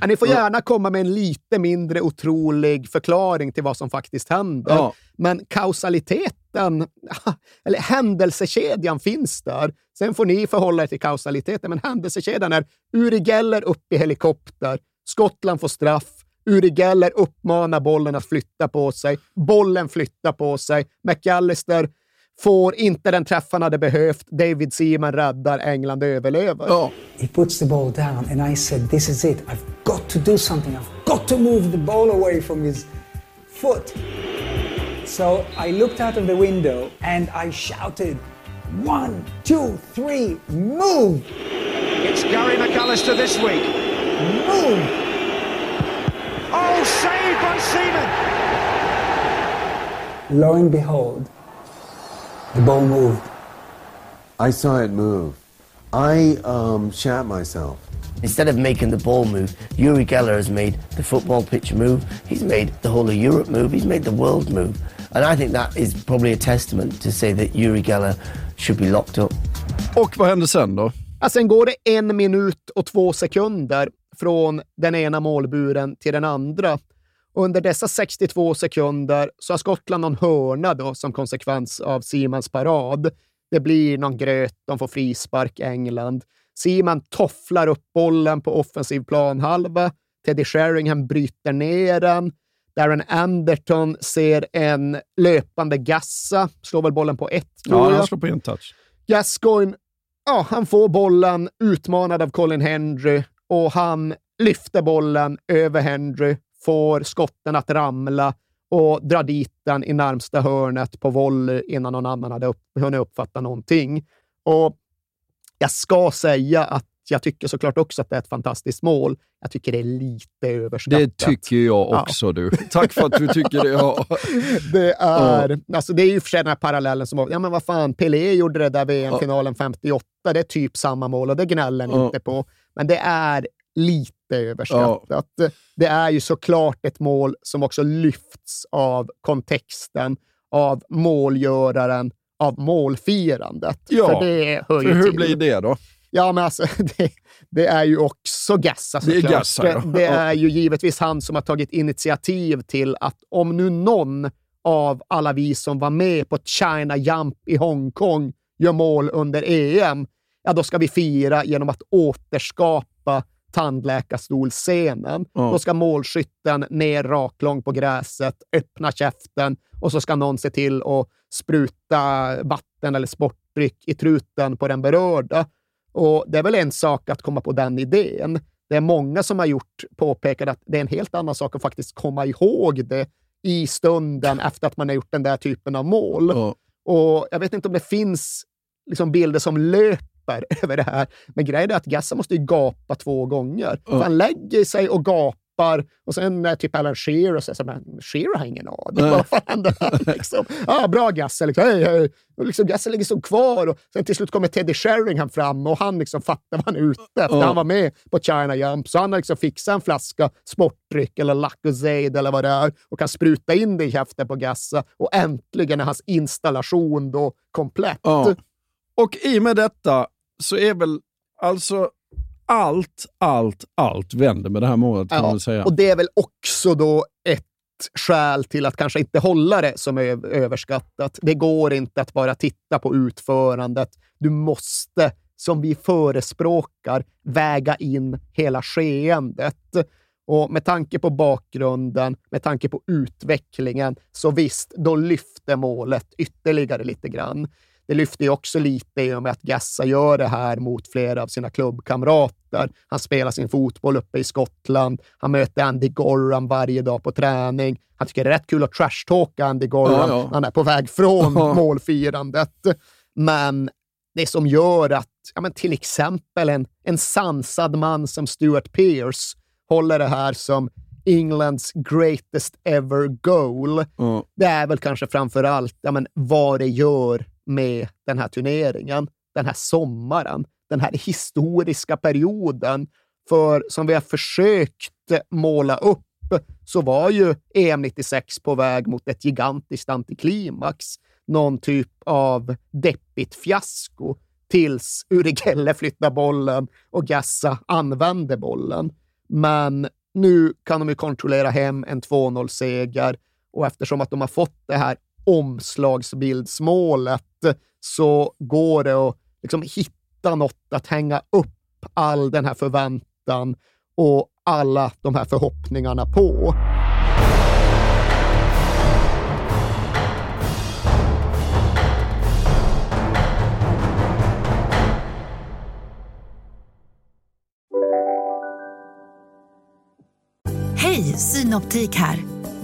Ja, ni får gärna komma med en lite mindre otrolig förklaring till vad som faktiskt händer. Ja. Men kausaliteten, eller händelsekedjan finns där. Sen får ni förhålla er till kausaliteten, men händelsekedjan är Uri Geller upp i helikopter, Skottland får straff, Uri Geller uppmanar bollen att flytta på sig, bollen flyttar på sig, McAllister får inte den träff han hade behövt, David Seaman räddar, England överlever. He puts the ball down, and I said, This is it. I've got to do something. I've got to move the ball away from his foot. So I looked out of the window and I shouted, One, two, three, move! It's Gary McAllister this week. Move! Oh, saved by Seaman. Lo and behold, the ball moved. I saw it move. I um, shat myself. Instead of making the ball move, Yuri Geller has made the football pitch move. He's made the whole of Europe move. He's made the world move. And I think that is probably a testament to say that Yuri Geller should be locked up. Och vad hände sen då? Ja, sen går det en minut och två sekunder från den ena målburen till den andra. Och under dessa 62 sekunder så har Skottland någon hörna då, som konsekvens av Simans parad. Det blir någon gröt, de får frispark, England. Simon tofflar upp bollen på offensiv planhalva. Teddy Sheringham bryter ner den. Darren Anderton ser en löpande gassa, slår väl bollen på ett, Ja, jag. han slår på en touch. Gascoigne, ja, han får bollen utmanad av Colin Henry och han lyfter bollen över Henry, får skotten att ramla och drar dit den i närmsta hörnet på volley innan någon annan hade upp, hunnit uppfatta någonting. Och jag ska säga att jag tycker såklart också att det är ett fantastiskt mål. Jag tycker det är lite överskattat. Det tycker jag Ja. också du. Tack för att du tycker det. Ja. Det är, alltså det är ju för sig den här parallellen som, ja men vad fan, Pelé gjorde det där VM-finalen 58, det är typ samma mål och det gnäller Ja. inte på. Men det är lite överskattat. Det är ju såklart ett mål som också lyfts av kontexten, av målgöraren, av målfirandet. Ja, för det hör för hur till. blir det då? Ja, men alltså det, det är ju också Gassa Det är såklart. Gassa, ja. det, det är ju givetvis han som har tagit initiativ till att om nu någon av alla vi som var med på China Jump i Hongkong gör mål under EM, ja då ska vi fira genom att återskapa tandläkarstolscenen. Ja. Då ska målskytten ner raklång på gräset, öppna käften och så ska någon se till att spruta vatten eller sportdryck i truten på den berörda. Och Det är väl en sak att komma på den idén. Det är många som har gjort påpekat att det är en helt annan sak att faktiskt komma ihåg det i stunden efter att man har gjort den där typen av mål. Och Jag vet inte om det finns liksom bilder som löper över det här, men grejen är att Gassa måste ju gapa två gånger. Ja. Han lägger sig och gapar och sen är typ Alan Shearer och säger så men Shearer har ingen aning. Vad fan händer här? Liksom. Ah, bra Gassa, liksom. hej, hej. Och liksom, Gassa ligger så kvar och sen till slut kommer Teddy Sheringham fram och han liksom fattar vad han är ute efter. Ja. Han var med på China Jump, så han har liksom fixat en flaska sportdryck eller Lacosade eller vad det är och kan spruta in det i käften på Gassa och äntligen är hans installation då komplett. Ja. Och i och med detta så är väl alltså allt, allt, allt vänder med det här målet kan man väl säga. Och det är väl också då ett skäl till att kanske inte hålla det som ö- överskattat. Det går inte att bara titta på utförandet. Du måste, som vi förespråkar, väga in hela skeendet. Och med tanke på bakgrunden, med tanke på utvecklingen, så visst, då lyfter målet ytterligare lite grann. Det lyfter ju också lite i och med att Gassa gör det här mot flera av sina klubbkamrater. Han spelar sin fotboll uppe i Skottland. Han möter Andy Gorham varje dag på träning. Han tycker det är rätt kul att trashtalka Andy Gorham. Ja, ja. Han är på väg från Ja. målfirandet. Men det som gör att ja, men till exempel en, en sansad man som Stuart Pearce håller det här som Englands greatest ever goal. Ja. Det är väl kanske framför allt ja, men vad det gör med den här turneringen, den här sommaren, den här historiska perioden. För som vi har försökt måla upp så var ju EM 96 på väg mot ett gigantiskt antiklimax. Någon typ av deppigt fiasko tills Uri Geller flyttar bollen och Gassa använder bollen. Men nu kan de ju kontrollera hem en 2-0-seger och eftersom att de har fått det här omslagsbildsmålet så går det att liksom hitta något att hänga upp all den här förväntan och alla de här förhoppningarna på. Hej, Synoptik här.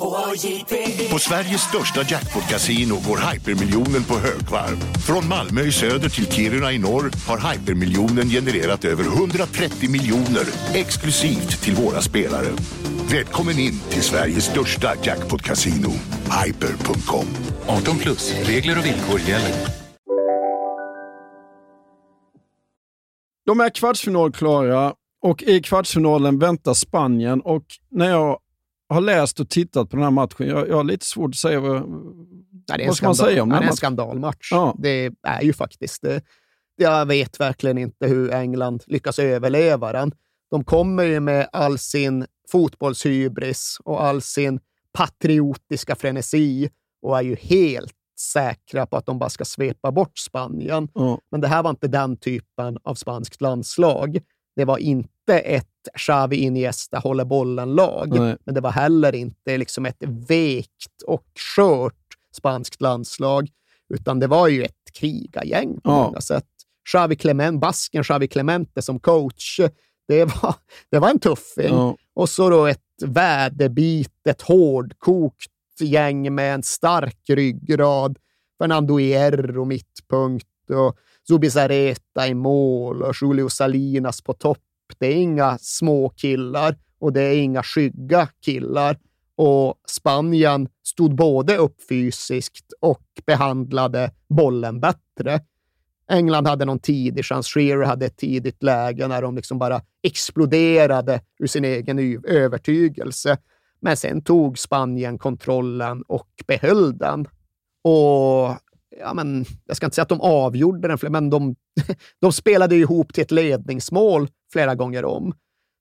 På Sveriges största jackpot-kasino går hypermiljonen på högvarv. Från Malmö i söder till Kiruna i norr har hypermiljonen genererat över 130 miljoner exklusivt till våra spelare. Välkommen in till Sveriges största jackpot-kasino, hyper.com. 18 plus, regler och villkor gäller. De är kvartsfinalklara och i kvartsfinalen väntar Spanien. Och när jag har läst och tittat på den här matchen, jag, jag har lite svårt att säga vad, Nej, vad ska man säga om den det är en skandalmatch. Ja. Det är ju faktiskt det. Jag vet verkligen inte hur England lyckas överleva den. De kommer ju med all sin fotbollshybris och all sin patriotiska frenesi och är ju helt säkra på att de bara ska svepa bort Spanien. Ja. Men det här var inte den typen av spanskt landslag. Det var inte ett Xavi Iniesta håller bollen-lag, men det var heller inte liksom ett vekt och skört spanskt landslag, utan det var ju ett krigargäng på Ja. många sätt. Xavi Clement, basken Xavi Clemente som coach, det var, det var en tuffing. Ja. Och så då ett väderbitet, hårdkokt gäng med en stark ryggrad. Fernando Hierro mittpunkt och Zubizarreta i mål och Julio Salinas på topp det är inga små killar och det är inga skygga killar. Och Spanien stod både upp fysiskt och behandlade bollen bättre. England hade någon tidig chans. Shearer hade ett tidigt läge när de liksom bara exploderade ur sin egen övertygelse. Men sen tog Spanien kontrollen och behöll den. Och ja, men, jag ska inte säga att de avgjorde den, men de, de spelade ihop till ett ledningsmål flera gånger om.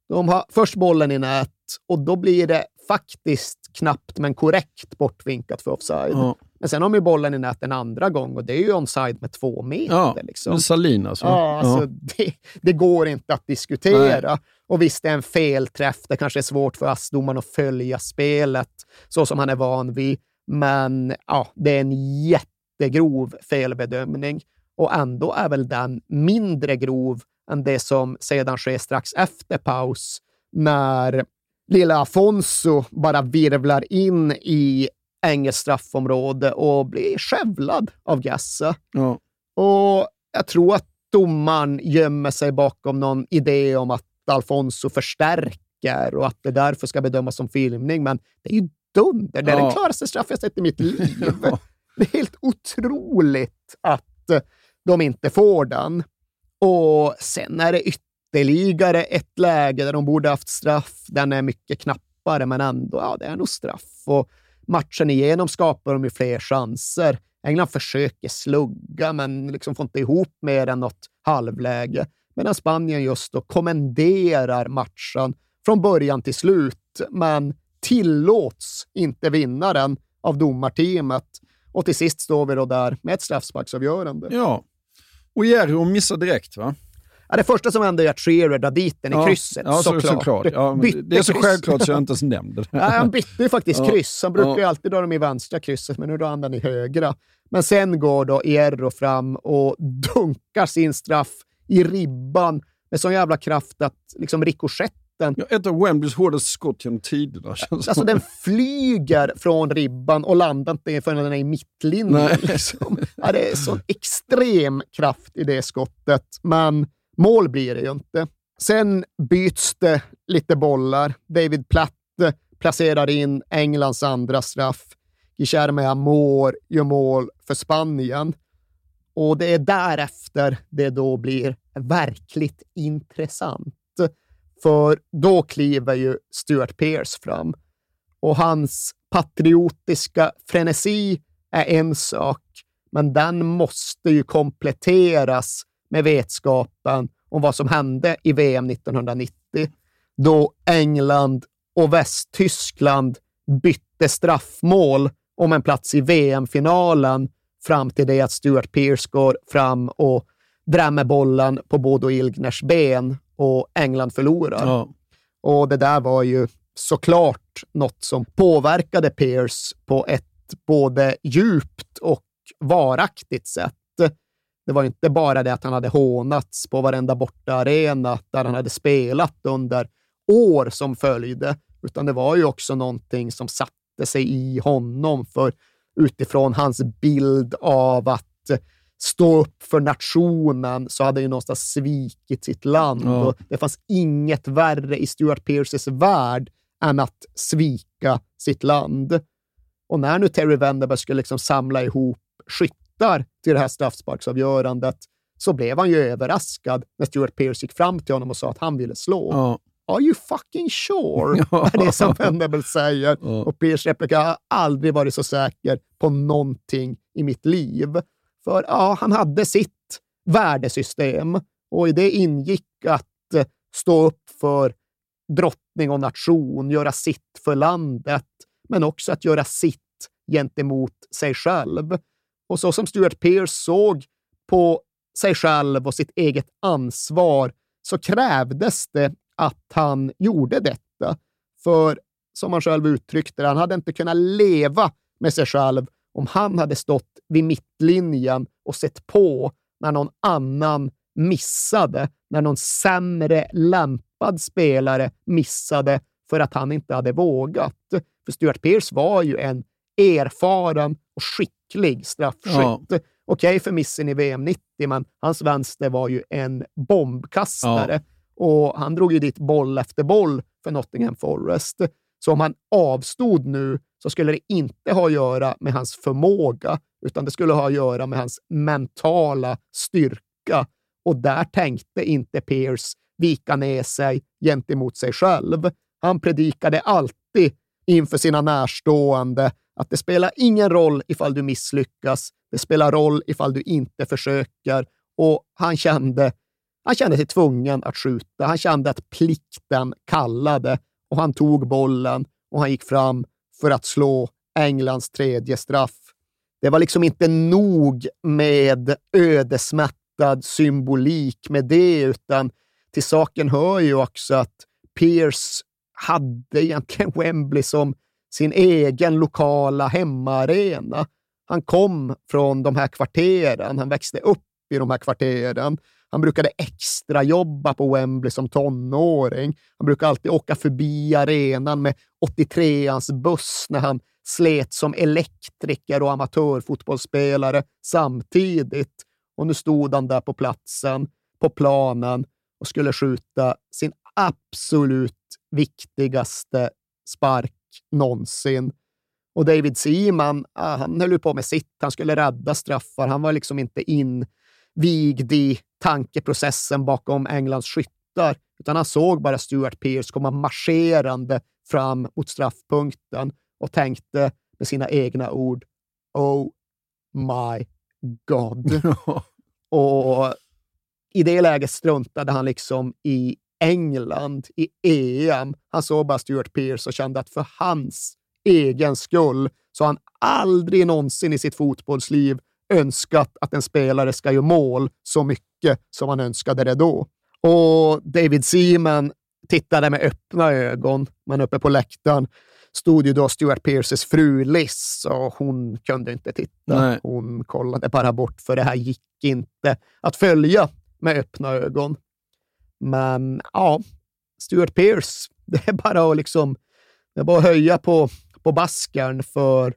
De har först bollen i nät och då blir det faktiskt knappt men korrekt bortvinkat för offside. Ja. Men sen har ju bollen i nät en andra gång och det är ju onside med två meter. Ja, liksom. Salin alltså. Ja, alltså ja. Det, det, går inte att diskutera. Nej. Och visst, det är en felträff. Det kanske är svårt för ASS-domaren att följa spelet så som han är van vid. Men ja, det är en jättegrov felbedömning och ändå är väl den mindre grov än det som sedan sker strax efter paus när lilla Afonso bara virvlar in i engelskt straffområde och blir skövlad av Gassa. Ja. Och jag tror att domaren gömmer sig bakom någon idé om att Alfonso förstärker och att det därför ska bedömas som filmning. Men det är ju dunder. Det är ja. den klaraste straff jag sett i mitt liv. Ja. Det är helt otroligt att eh, de inte får den. Och sen är det ytterligare ett läge där de borde haft straff. Den är mycket knappare, men ändå, ja, det är nog straff. Och matchen igenom skapar de ju fler chanser. England försöker slugga, men liksom får inte ihop mer än något halvläge. Medan Spanien just då kommenderar matchen från början till slut, men tillåts inte vinna den av domarteamet. Och till sist står vi då där med ett straffsparksavgörande. Ja, och Jerry missar direkt va? Ja, det första som hände är att Shearer drar dit den i krysset, ja, såklart. Så, såklart. Ja, det är så kryss. självklart så jag inte ens nämnde det. Ja, han bytte ju faktiskt ja. kryss. Han brukar ju alltid dra dem i vänstra krysset, men nu drar han den i högra. Men sen går då Ierro fram och dunkar sin straff i ribban med sån jävla kraft att liksom rikoschetten... Ja, ett av Wembleys hårdaste skott genom tiderna. Alltså den flyger från ribban och landar inte förrän den är i mittlinjen. Liksom. Ja, det är sån extrem kraft i det skottet, men mål blir det ju inte. Sen byts det lite bollar. David Platte placerar in Englands andra straff. Guillermo Amor gör mål för Spanien. Och det är därefter det då blir verkligt intressant. För då kliver ju Stuart Pearce fram. Och hans patriotiska frenesi är en sak, men den måste ju kompletteras med vetskapen om vad som hände i VM 1990, då England och Västtyskland bytte straffmål om en plats i VM-finalen fram till det att Stuart Pearce går fram och drämmer bollen på Bodo Ilgners ben och England förlorar. Ja. Och det där var ju såklart något som påverkade Pearce på ett både djupt och varaktigt sätt. Det var inte bara det att han hade hånats på varenda bortaarena där han hade spelat under år som följde, utan det var ju också någonting som satte sig i honom. För utifrån hans bild av att stå upp för nationen så hade han ju någonstans svikit sitt land. Ja. Och det fanns inget värre i Stuart Pearces värld än att svika sitt land. Och när nu Terry Venderberg skulle liksom samla ihop skyttar till det här straffsparksavgörandet så blev han ju överraskad när Stuart Pearce gick fram till honom och sa att han ville slå. Ja. Are you fucking sure? Ja. är det som Venable säger. Ja. Och Pearce replika, har aldrig varit så säker på någonting i mitt liv. För ja, han hade sitt värdesystem och i det ingick att eh, stå upp för drottning och nation, göra sitt för landet, men också att göra sitt gentemot sig själv. Och så som Stuart Pearce såg på sig själv och sitt eget ansvar så krävdes det att han gjorde detta. För som han själv uttryckte det, han hade inte kunnat leva med sig själv om han hade stått vid mittlinjen och sett på när någon annan missade, när någon sämre lämpad spelare missade för att han inte hade vågat. För Stuart Pearce var ju en erfaren och skicklig straffskytt. Ja. Okej okay för missen i VM 90, men hans vänster var ju en bombkastare. Ja. och han drog ju dit boll efter boll för Nottingham Forest. Så om han avstod nu så skulle det inte ha att göra med hans förmåga, utan det skulle ha att göra med hans mentala styrka. Och där tänkte inte Pierce vika ner sig gentemot sig själv. Han predikade alltid inför sina närstående att det spelar ingen roll ifall du misslyckas. Det spelar roll ifall du inte försöker. Och han kände, han kände sig tvungen att skjuta. Han kände att plikten kallade och han tog bollen och han gick fram för att slå Englands tredje straff. Det var liksom inte nog med ödesmättad symbolik med det, utan till saken hör ju också att Pierce hade egentligen Wembley som sin egen lokala hemmaarena. Han kom från de här kvarteren, han växte upp i de här kvarteren. Han brukade extra jobba på Wembley som tonåring. Han brukade alltid åka förbi arenan med 83ans buss när han slet som elektriker och amatörfotbollsspelare samtidigt. Och nu stod han där på platsen, på planen och skulle skjuta sin absolut viktigaste spark någonsin. Och David Seaman, ah, han höll på med sitt. Han skulle rädda straffar. Han var liksom inte in i tankeprocessen bakom Englands skyttar, utan han såg bara Stuart Pearce komma marscherande fram mot straffpunkten och tänkte med sina egna ord Oh my God. och i det läget struntade han liksom i England, i EM. Han såg bara Stuart Pearce och kände att för hans egen skull så har han aldrig någonsin i sitt fotbollsliv önskat att en spelare ska göra mål så mycket som han önskade det då. Och David Seaman tittade med öppna ögon, men uppe på läktaren stod ju då Stuart Pearces fru Liz och hon kunde inte titta. Nej. Hon kollade bara bort, för det här gick inte att följa med öppna ögon. Men ja, Stuart Pearce, det är bara att, liksom, det är bara att höja på, på baskern för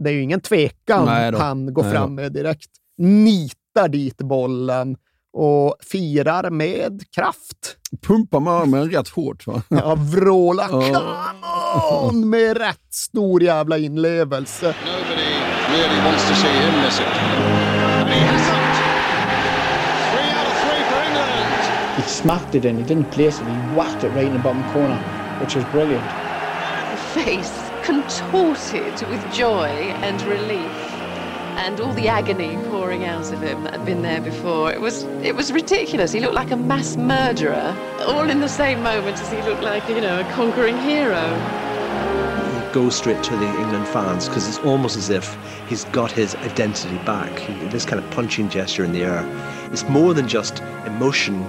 det är ju ingen tvekan han går Nej fram med direkt. Nitar dit bollen och firar med kraft. Pumpar med armen rätt hårt va? Ja, vrålar oh. on med rätt stor jävla inlevelse. Nobody really wants to see him miss it. he hasn't! Three out of three for England! He smacked it in, he didn't place it, he whacked it right in the bottom corner, which was brilliant. Face contorted with joy and relief and all the agony pouring out of him that had been there before. It was it was ridiculous. He looked like a mass murderer, all in the same moment as he looked like, you know, a conquering hero. He goes straight to the England fans because it's almost as if he's got his identity back. This kind of punching gesture in the air. It's more than just emotion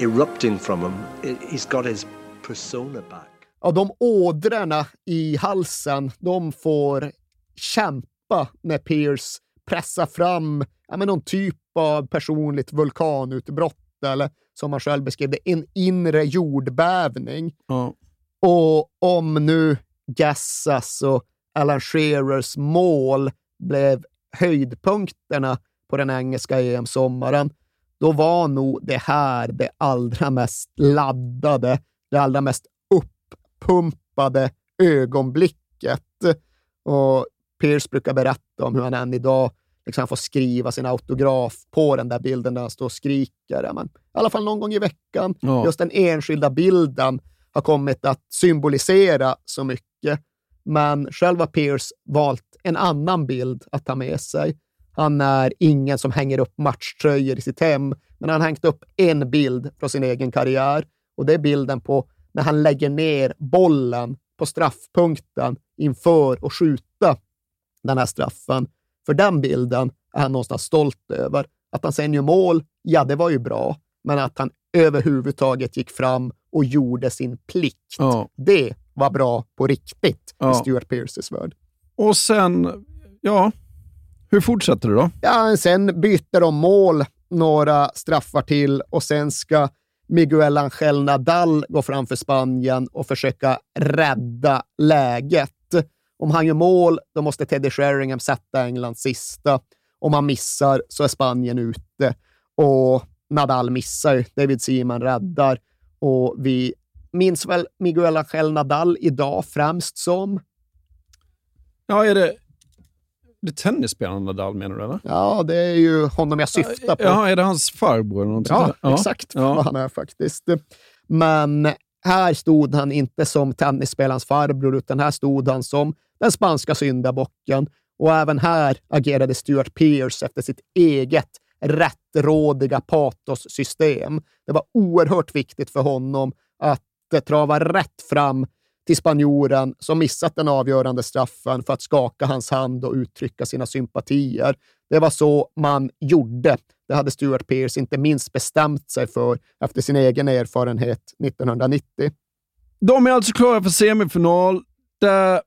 erupting from him. He's got his persona back. Ja, de ådrorna i halsen, de får kämpa när Pierce pressar fram ja, men någon typ av personligt vulkanutbrott eller som han själv beskrev det, en inre jordbävning. Ja. Och om nu Gassas och Alan Shearers mål blev höjdpunkterna på den engelska EM-sommaren, då var nog det här det allra mest laddade, det allra mest uppumpade ögonblicket. Och Pierce brukar berätta om hur han än idag liksom får skriva sin autograf på den där bilden där han står och skriker. Men, I alla fall någon gång i veckan. Ja. Just den enskilda bilden har kommit att symbolisera så mycket. Men själv har Pierce valt en annan bild att ta med sig. Han är ingen som hänger upp matchtröjor i sitt hem, men han har hängt upp en bild från sin egen karriär. Och det är bilden på när han lägger ner bollen på straffpunkten inför att skjuta den här straffen. För den bilden är han någonstans stolt över. Att han sen gör mål, ja, det var ju bra. Men att han överhuvudtaget gick fram och gjorde sin plikt, ja. det var bra på riktigt ja. i Stuart Pearces värld. Och sen, ja, hur fortsätter det då? Ja, sen byter de mål några straffar till och sen ska Miguel Angel Nadal gå framför Spanien och försöka rädda läget. Om han gör mål, då måste Teddy Sheringham sätta Englands sista. Om han missar så är Spanien ute och Nadal missar. David Seaman räddar. Och vi minns väl Miguel Angel Nadal idag främst som... Ja, är det, det tennisspelaren Nadal menar du? Eller? Ja, det är ju honom jag syftar på. Ja, är det hans farbror? Eller något Ja, där? exakt vad han är faktiskt. Men här stod han inte som tennisspelarens farbror, utan här stod han som den spanska syndabocken. Och även här agerade Stuart Pearce efter sitt eget rättrådiga patossystem. Det var oerhört viktigt för honom att trava rätt fram till spanjoren som missat den avgörande straffen för att skaka hans hand och uttrycka sina sympatier. Det var så man gjorde. Det hade Stuart Pearce inte minst bestämt sig för efter sin egen erfarenhet 1990. De är alltså klara för semifinal. Där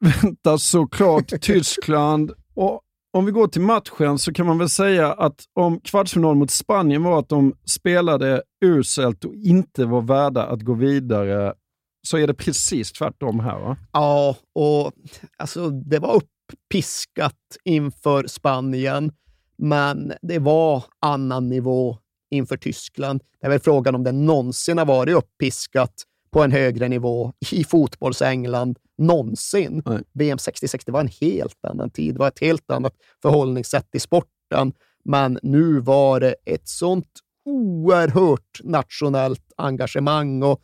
väntar såklart Tyskland. Och om vi går till matchen så kan man väl säga att om kvartsfinal mot Spanien var att de spelade uselt och inte var värda att gå vidare, så är det precis tvärtom här va? Ja, och alltså, det var uppiskat inför Spanien, men det var annan nivå inför Tyskland. Det är väl frågan om det någonsin har varit uppiskat på en högre nivå i fotbolls-England någonsin. VM 66 det var en helt annan tid. Det var ett helt annat förhållningssätt i sporten. Men nu var det ett sånt oerhört nationellt engagemang och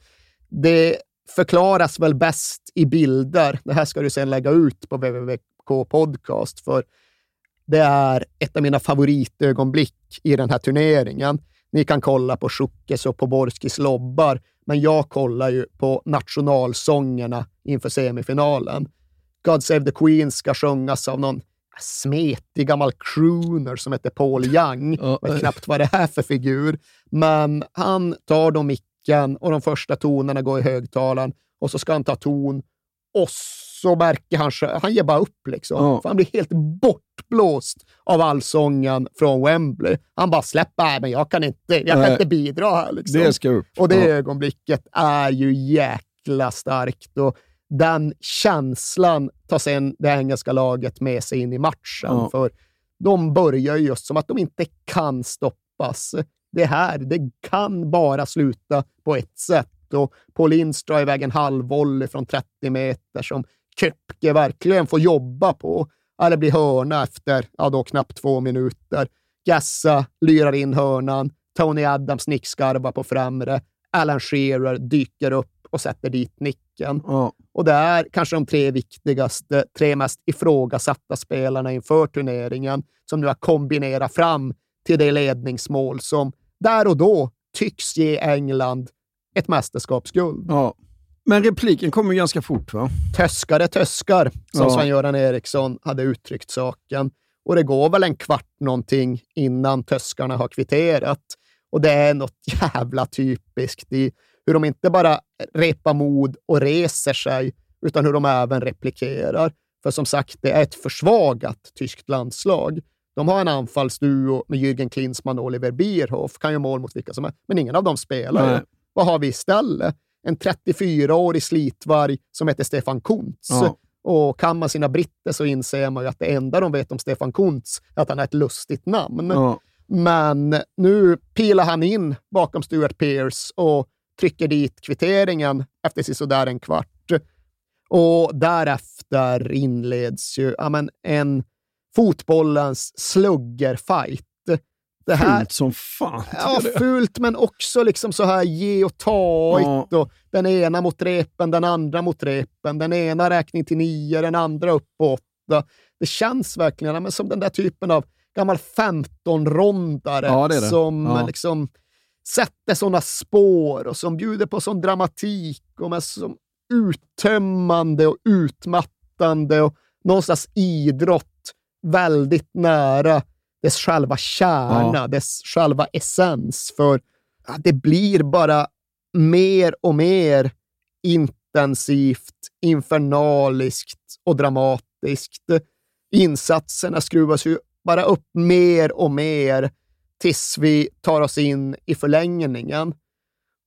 det förklaras väl bäst i bilder. Det här ska du sedan lägga ut på www.k podcast för det är ett av mina favoritögonblick i den här turneringen. Ni kan kolla på Schuckes och Poborskis lobbar, men jag kollar ju på nationalsångerna inför semifinalen. God Save the Queen ska sjungas av någon smetig gammal crooner som heter Paul Young. Jag vet knappt vad det är för figur. Men han tar då micken och de första tonerna går i högtalaren och så ska han ta ton och så märker han, han ger bara upp liksom. Ja. Han blir helt bortblåst av allsången från Wembley. Han bara släpper, men jag kan inte, jag kan Nej. inte bidra här. Liksom. Det ska upp. Och det Ja. ögonblicket är ju jäkla starkt. Och den känslan tar sen det engelska laget med sig in i matchen. Ja. För de börjar ju just som att de inte kan stoppas. Det här, det kan bara sluta på ett sätt. Och Paul Ince drar iväg en halvvolley från 30 meter som Köpke verkligen får jobba på. Ja, det blir hörna efter ja, då knappt två minuter. Gassa lyrar in hörnan. Tony Adams nickskarvar på främre. Alan Shearer dyker upp och sätter dit nicken. Och det är kanske de tre viktigaste, tre mest ifrågasatta spelarna inför turneringen som nu har kombinerat fram till det ledningsmål som där och då tycks ge England ett mästerskapsguld. Ja. Men repliken kommer ju ganska fort va? Töskar är töskar, som Ja. Sven-Göran Eriksson hade uttryckt saken. Och det går väl en kvart någonting innan töskarna har kvitterat. Och det är något jävla typiskt i hur de inte bara repar mod och reser sig, utan hur de även replikerar. För som sagt, det är ett försvagat tyskt landslag. De har en anfallsduo med Jürgen Klinsmann och Oliver Bierhoff, kan ju mål mot vilka som är, men ingen av dem spelar. Nej. Vad har vi istället? En 34-årig slitvarg som heter Stefan Kuntz. Ja. Och kan man sina britter så inser man ju att det enda de vet om Stefan Kuntz är att han har ett lustigt namn. Ja. Men nu pilar han in bakom Stuart Pearce och trycker dit kvitteringen efter sådär en kvart. Och därefter inleds ju ja, men en fotbollens sluggerfight. Det här, Fult som fan. Ja, fult men också liksom så här ge och ta Ja. och den ena mot repen, den andra mot repen, den ena räkning till nio, den andra upp på åtta. Det känns verkligen men som den där typen av gammal 15-rondare Ja, det är det. som Ja. liksom sätter sådana spår och som bjuder på sån dramatik och med som uttömmande och utmattande och någonstans idrott väldigt nära dess själva kärna, Ja. dess själva essens. För det blir bara mer och mer intensivt, infernaliskt och dramatiskt. Insatserna skruvas ju bara upp mer och mer tills vi tar oss in i förlängningen.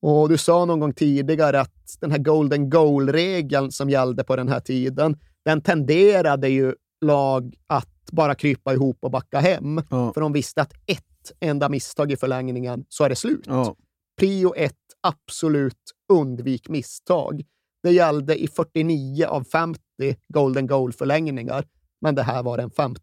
Och du sa någon gång tidigare att den här golden goal-regeln som gällde på den här tiden, den tenderade ju lag att bara krypa ihop och backa hem. För de visste att ett enda misstag i förlängningen så är det slut. Ja. Prio ett absolut undvik misstag. Det gällde i 49 av 50 golden goal-förlängningar, men det här var den 50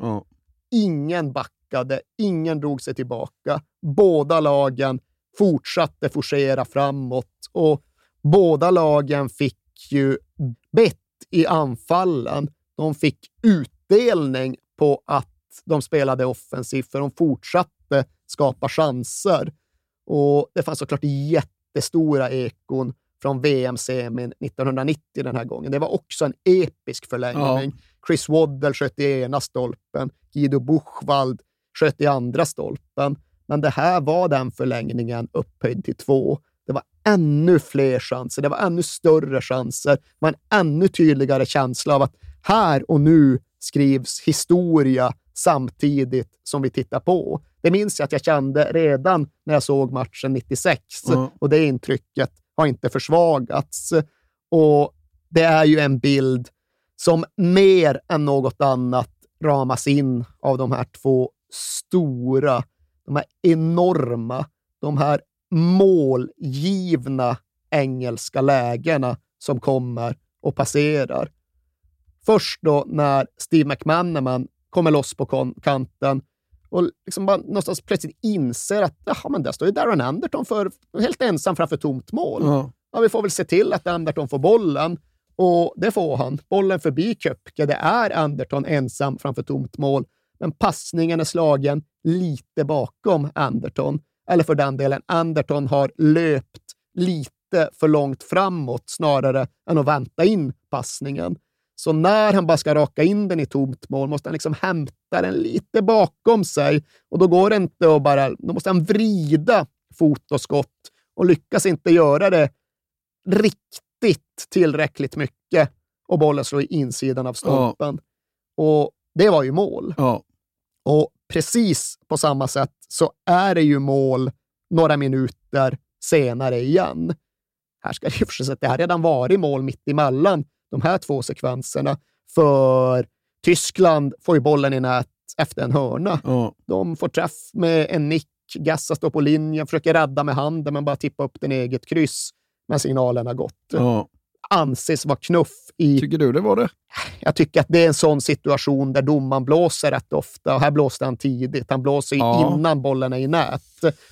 Ja. Ingen backade, ingen drog sig tillbaka. Båda lagen fortsatte forcera framåt och båda lagen fick ju bett i anfallen. De fick utdelning på att de spelade offensivt, för de fortsatte skapa chanser. Och det fanns såklart jättestora ekon från VM-semin 1990 den här gången. Det var också en episk förlängning. Chris Waddell sköt i ena stolpen, Guido Buchwald sköt i andra stolpen. Men det här var den förlängningen upphöjd till två. Det var ännu fler chanser, det var ännu större chanser. Det var en ännu tydligare känsla av att här och nu skrivs historia samtidigt som vi tittar på. Det minns jag att jag kände redan när jag såg matchen 96 Mm. och det intrycket har inte försvagats. Och det är ju en bild som mer än något annat ramas in av de här två stora, de här enorma, de här målgivna engelska lägena som kommer och passerar. Först då när Steve McManaman kommer loss på kanten och liksom bara någonstans plötsligt inser att jaha, men där står ju Darren Anderton för, helt ensam framför tomt mål. Ja. Ja, vi får väl se till att Anderton får bollen. Och det får han. Bollen förbi Köpke. Det är Anderton ensam framför tomt mål. Men passningen är slagen lite bakom Anderton. Eller för den delen, Anderton har löpt lite för långt framåt snarare än att vänta in passningen. Så när han bara ska raka in den i tomt mål måste han liksom hämta den lite bakom sig och då går det inte att bara... Då måste han vrida fot och skott och lyckas inte göra det riktigt tillräckligt mycket och bollen slår i insidan av stolpen. Och det var ju mål. Och precis på samma sätt så är det ju mål några minuter senare igen. Här ska det ju förstås att det har redan varit mål mitt emellan de här två sekvenserna. För Tyskland får ju bollen i nät efter en hörna. De får träff med en nick. Gassa står på linjen, försöker rädda med handen, men bara tippa upp den eget kryss. Men signalen har gått. Ja. Anses vara knuff i... Tycker du det var det? Jag tycker att det är en sån situation där domaren blåser rätt ofta. Och här blåste han tidigt. Han blåser Ja. innan bollen är i nät.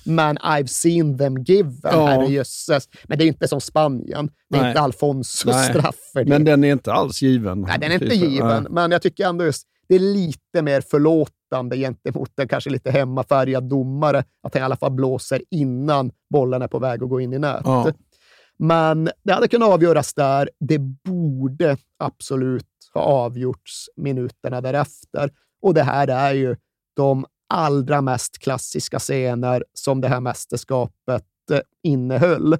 Men I've seen them given, Ja. herrejösses. Men det är inte som Spanien. Det är Nej. inte Alfonsos Nej. straff för det. Men den är inte alls given. Nej, den är inte Typ. given, Nej. men jag tycker ändå just det är lite mer förlåtande gentemot en kanske lite hemmafärgad domare, att han i alla fall blåser innan bollen är på väg att gå in i nät. Ja. Men det hade kunnat avgöras där. Det borde absolut ha avgjorts minuterna därefter. Och det här är ju de allra mest klassiska scener som det här mästerskapet eh, innehöll.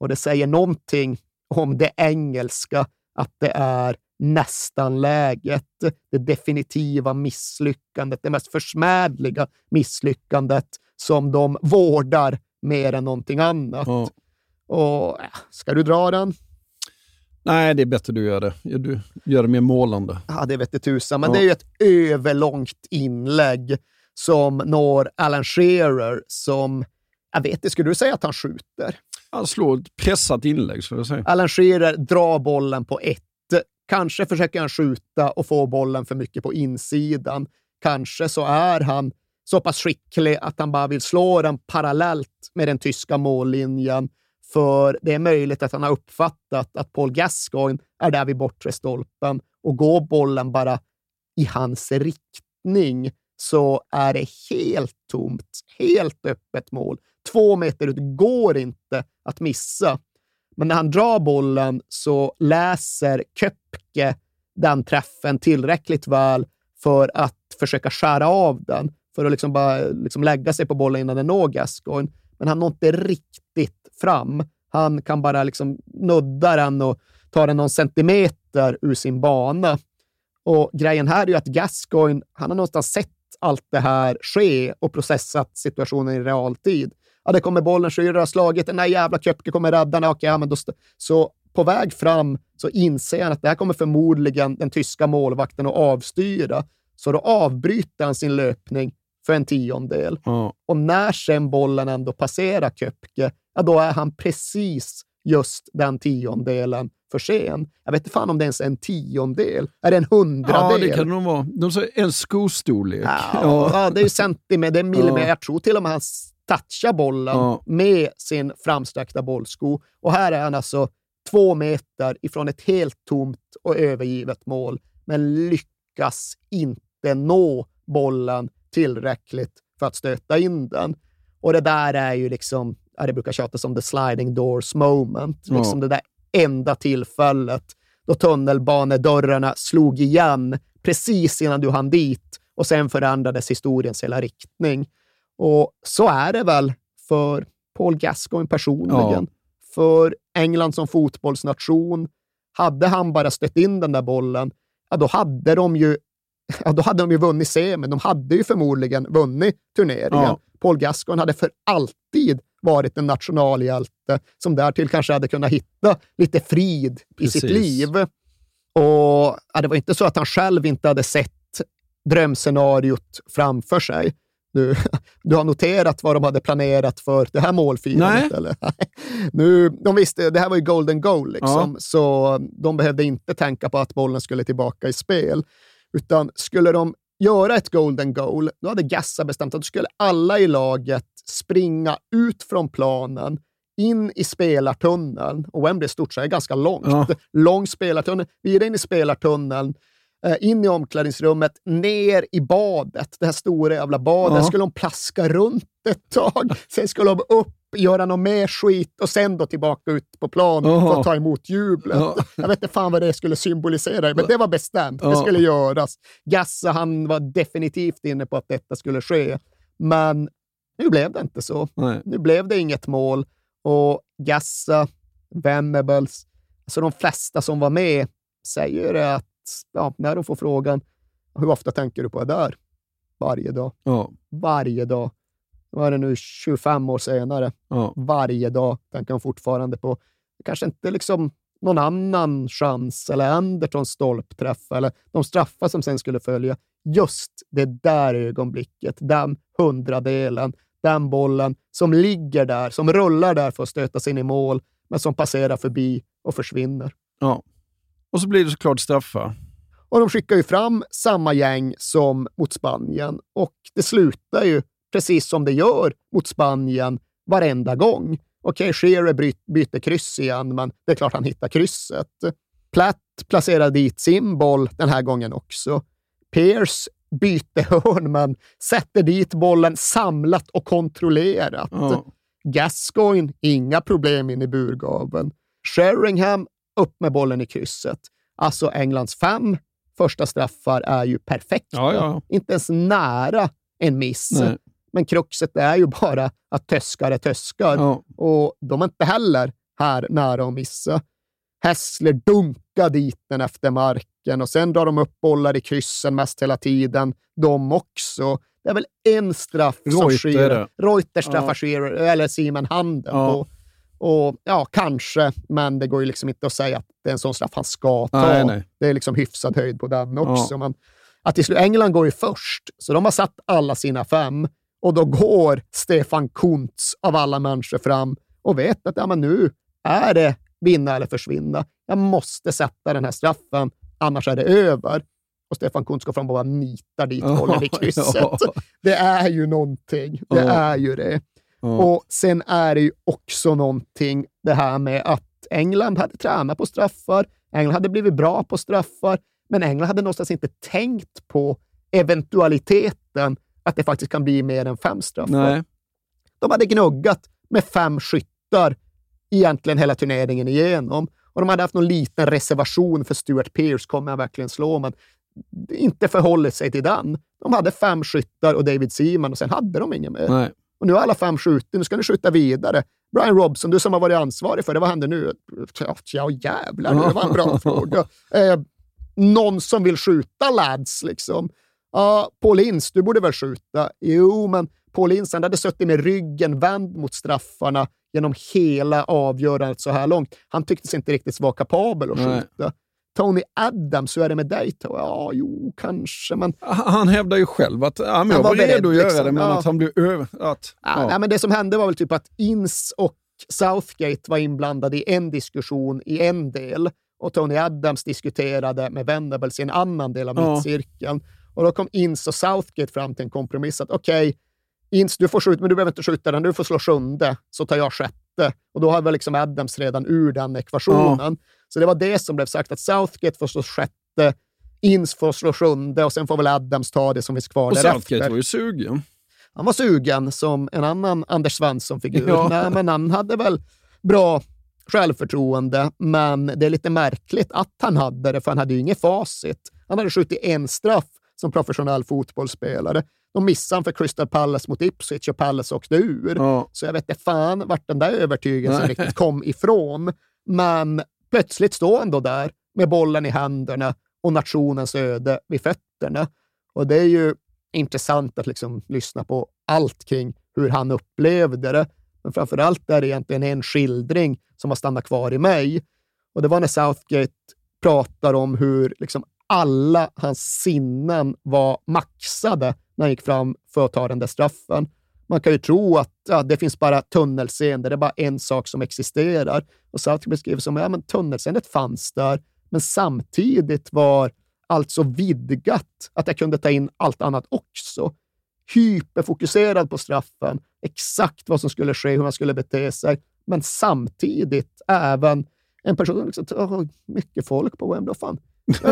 Och det säger någonting om det engelska, att det är nästan läget, det definitiva misslyckandet, det mest försmädliga misslyckandet som de vårdar mer än någonting annat. Och ja, Ska du dra den? Nej, det är bättre du gör det. Du gör det mer målande. Ja, det vet tusan, men Ja. det är ju ett överlångt inlägg som når Alan Shearer som, jag vet inte, skulle du säga att han skjuter? Han slår ett pressat inlägg, skulle jag säga. Alan Shearer drar bollen på ett. Kanske försöker han skjuta och få bollen för mycket på insidan. Kanske så är han så pass skicklig att han bara vill slå den parallellt med den tyska mållinjen. För det är möjligt att han har uppfattat att Paul Gascoigne är där vid bortre stolpen och går bollen bara i hans riktning så är det helt tomt, helt öppet mål. Två meter ut går inte att missa. Men när han drar bollen så läser Köpke den träffen tillräckligt väl för att försöka skära av den, för att liksom bara liksom lägga sig på bollen innan den når Gascoigne. Men han når inte riktigt fram. Han kan bara liksom nudda den och ta den någon centimeter ur sin bana. Och grejen här är ju att Gascoigne, han har någonstans sett allt det här ske och processat situationen i realtid. Ja, det kommer bollen, Schürrer har slagit, den där jävla Köpke kommer rädda den. Okej, ja, men då så på väg fram så inser han att det här kommer förmodligen den tyska målvakten att avstyra. Så då avbryter han sin löpning för en tiondel. Ja. Och när sen bollen ändå passerar Köpke ja då är han precis just den tiondelen för sen. Jag vet inte fan om det ens är en tiondel. Är det en hundradel? Ja, det kan det nog vara. De säger en skostorlek. Ja, ja. det är centimeter, det är millimeter. Ja. Jag tror till och med han touchar bollen Ja. med sin framsträckta bollsko. Och här är han alltså två meter ifrån ett helt tomt och övergivet mål, men lyckas inte nå bollen tillräckligt för att stöta in den. Och det där är ju liksom, ja, det brukar tjatas om the sliding doors moment, Ja. liksom det där enda tillfället då tunnelbanedörrarna slog igen precis innan du hann dit och sen förändrades historiens hela riktning. Och så är det väl för Paul Gascoigne personligen. För England som fotbollsnation. Hade han bara stött in den där bollen, ja, då hade de ju Ja, då hade de ju vunnit semin. De hade ju förmodligen vunnit turneringen. Ja. Paul Gascoigne hade för alltid varit en nationalhjälte som därtill kanske hade kunnat hitta lite frid i sitt Precis. liv. Och ja, Det var inte så att han själv inte hade sett drömscenariot framför sig. Du, du har noterat vad de hade planerat för det här målfirandet? Nej. Eller? Nu, de visste, det här var ju golden goal, liksom, så de behövde inte tänka på att bollen skulle tillbaka i spel. Utan skulle de göra ett golden goal, då hade Gassa bestämt att då skulle alla i laget springa ut från planen, in i spelartunneln. Och Wembley stort så är ganska långt. Ja. Lång spelartunnel, vidare in i spelartunneln, eh, in i omklädningsrummet, ner i badet, det här stora jävla badet. Ja. skulle de plaska runt ett tag. Sen skulle de upp, göra något mer skit och sen då tillbaka ut på plan Ja. för att ta emot jublet. Ja. Jag vet inte fan vad det skulle symbolisera, men det var bestämt. Det Ja. skulle göras. Gassa, han var definitivt inne på att detta skulle ske. Men nu blev det inte så. Nej. Nu blev det inget mål och Gassa, Venables, alltså de flesta som var med säger det att ja, när de får frågan, hur ofta tänker du på det där? Varje dag. Ja. Varje dag. Vad är det nu, 25 år senare? Ja. Varje dag tänker de fortfarande på, kanske inte liksom någon annan chans eller Andertons stolpträff eller de straffar som sen skulle följa. Just det där ögonblicket, den hundradelen, den bollen som ligger där, som rullar där för att stötas in i mål, men som passerar förbi och försvinner. Ja. Och så blir det såklart straffar. Och de skickar ju fram samma gäng som mot Spanien och det slutar ju precis som det gör mot Spanien varenda gång. Okej, Shearer bry- byter kryss igen, men det är klart han hittar krysset. Platt placerar dit sin boll den här gången också. Pierce byter hörn, men sätter dit bollen samlat och kontrollerat. Ja. Gascoigne, inga problem in i burgaveln. Sheringham, upp med bollen i krysset. Alltså Englands fem första straffar är ju perfekta. Ja, ja. Inte ens nära en miss. Nej. Men kruxet är ju bara att töskar är töskar. Ja. Och de är inte heller här nära att missa. Hässler dunkar dit den efter marken och sen drar de upp bollar i kryssen mest hela tiden. De också. Det är väl en straff som Reuter. Reuter straffar Ja. Shearer, eller Simon handen Ja. på. Och ja, kanske, men det går ju liksom inte att säga att det är en sån straff han ska ta. Nej, nej. Det är liksom hyfsad höjd på den också. Ja. Men att till slut, England går ju först, så de har satt alla sina fem. Och då går Stefan Kuntz av alla människor fram och vet att ja, men nu är det vinna eller försvinna. Jag måste sätta den här straffen, annars är det över. Och Stefan Kuntz går fram och bara nitar dit bollen i krysset. Det är ju någonting. Det är ju det. Och sen är det ju också någonting det här med att England hade tränat på straffar. England hade blivit bra på straffar, men England hade någonstans inte tänkt på eventualiteten att det faktiskt kan bli mer än fem straffar. De hade gnuggat med fem skyttar egentligen hela turneringen igenom. Och de hade haft någon liten reservation för Stuart Pearce, kommer han verkligen slå? Men inte förhållit sig till den. De hade fem skyttar och David Seaman och sen hade de inget mer. Nej. Och nu har alla fem skjutit, nu ska ni skjuta vidare. Brian Robson, du som har varit ansvarig för det, vad händer nu? Ja jävlar, det var en bra fråga. Eh, någon som vill skjuta lads, liksom. Ja, Paul Ince, du borde väl skjuta? Jo, men Paul Ince hade suttit med ryggen vänd mot straffarna genom hela avgörandet så här långt. Han tycktes inte riktigt vara kapabel att Nej. skjuta. Tony Adams, hur är det med dig? Ja, jo, kanske, men... Han hävdar ju själv att ja, men jag Han var, var redo att göra liksom. det, men Ja. att han blev över... Att, Ja, Nej, men det som hände var väl typ att Ins och Southgate var inblandad i en diskussion i en del och Tony Adams diskuterade med Venables i en annan del av Ja. Och då kom Ince och Southgate fram till en kompromiss att okej, Ince, du får skjuta, men du behöver inte skjuta den, du får slå sjunde, så tar jag sjätte. Och då har väl liksom Adams redan ur den ekvationen. Så det var det som blev sagt, att Southgate får slå sjätte, Ince får slå sjunde och sen får väl Adams ta det som finns kvar Och därefter. Southgate var ju sugen. Han var sugen som en annan Anders Svensson-figur. Ja. Nej, men han hade väl bra självförtroende, men det är lite märkligt att han hade det, för han hade ju inget facit. Han hade skjutit en straff som professionell fotbollsspelare. De missade han för Crystal Palace mot Ipswich och Palace åkte ur. Så jag vet inte fan vart den där övertygelsen Nej. riktigt kom ifrån. Men plötsligt står han då där med bollen i händerna och nationens öde vid fötterna. Och det är ju intressant att liksom lyssna på allt kring hur han upplevde det. Men framför allt är det egentligen en skildring som har stannat kvar i mig. Och det var när Southgate pratar om hur liksom alla hans sinnen var maxade när han gick fram för att ta den där straffen. Man kan ju tro att ja, det finns bara tunnelseende, det är bara en sak som existerar. Och Southgate beskriver som att ja, men tunnelseendet fanns där, men samtidigt var allt så vidgat att jag kunde ta in allt annat också. Hyperfokuserad på straffen, exakt vad som skulle ske, hur man skulle bete sig, men samtidigt även en person som liksom, mycket folk på Wembley. Fan.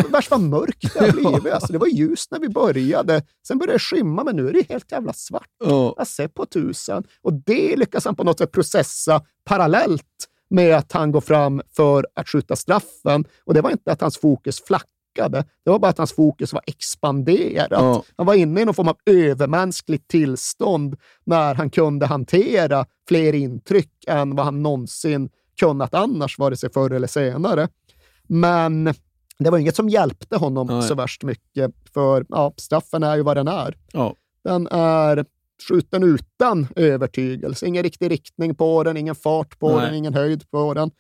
Värst vad mörkt det har blivit. Alltså, det var ljust när vi började, sen började det skymma, men nu är det helt jävla svart. Ja. Jag ser på tusen. Och det lyckas han på något sätt processa parallellt med att han går fram för att skjuta straffen. Och det var inte att hans fokus flackade, det var bara att hans fokus var expanderat. Ja. Han var inne i någon form av övermänskligt tillstånd när han kunde hantera fler intryck än vad han någonsin kunnat annars, vare sig förr eller senare. Men det var inget som hjälpte honom Nej. så värst mycket, för ja, straffen är ju vad den är. Ja. Den är skjuten utan övertygelse, ingen riktig riktning på den, ingen fart på Nej. den, ingen höjd på den.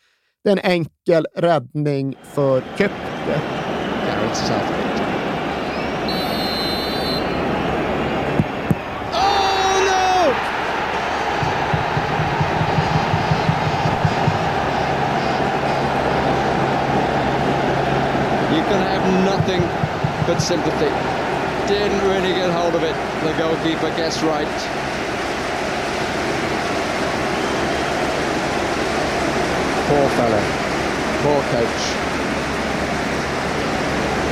Det är en enkel räddning för Köpke. But sympathy. Didn't really get hold of it. The goalkeeper gets right. Poor fellow. Poor coach.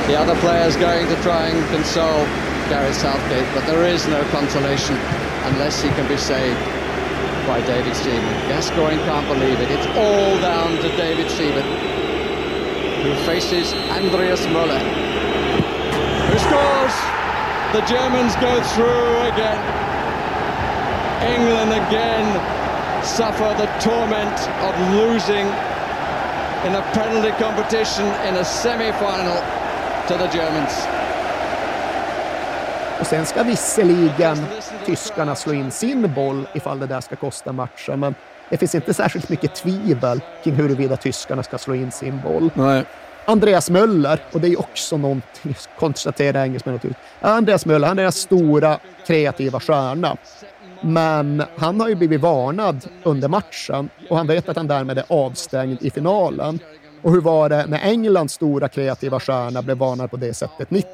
The other players going to try and console Gareth Southgate, but there is no consolation unless he can be saved by David Seaman. Gascoigne can't believe it. It's all down to David Seaman who faces Andreas Muller, scores. The Germans go through again. England again suffer the torment of losing in a penalty competition in a semi-final to the Germans. Och sen ska visserligen tyskarna slå in sin boll ifall det där ska kosta matchen, men det finns inte särskilt mycket tvivel kring huruvida tyskarna ska slå in sin boll. Nej. Andreas Möller, och det är också någonting, konstaterar engelsmännen ut. Andreas Möller, han är deras stora kreativa stjärna. Men han har ju blivit varnad under matchen och han vet att han därmed är avstängd i finalen. Och hur var det när Englands stora kreativa stjärna blev varnad på det sättet 90?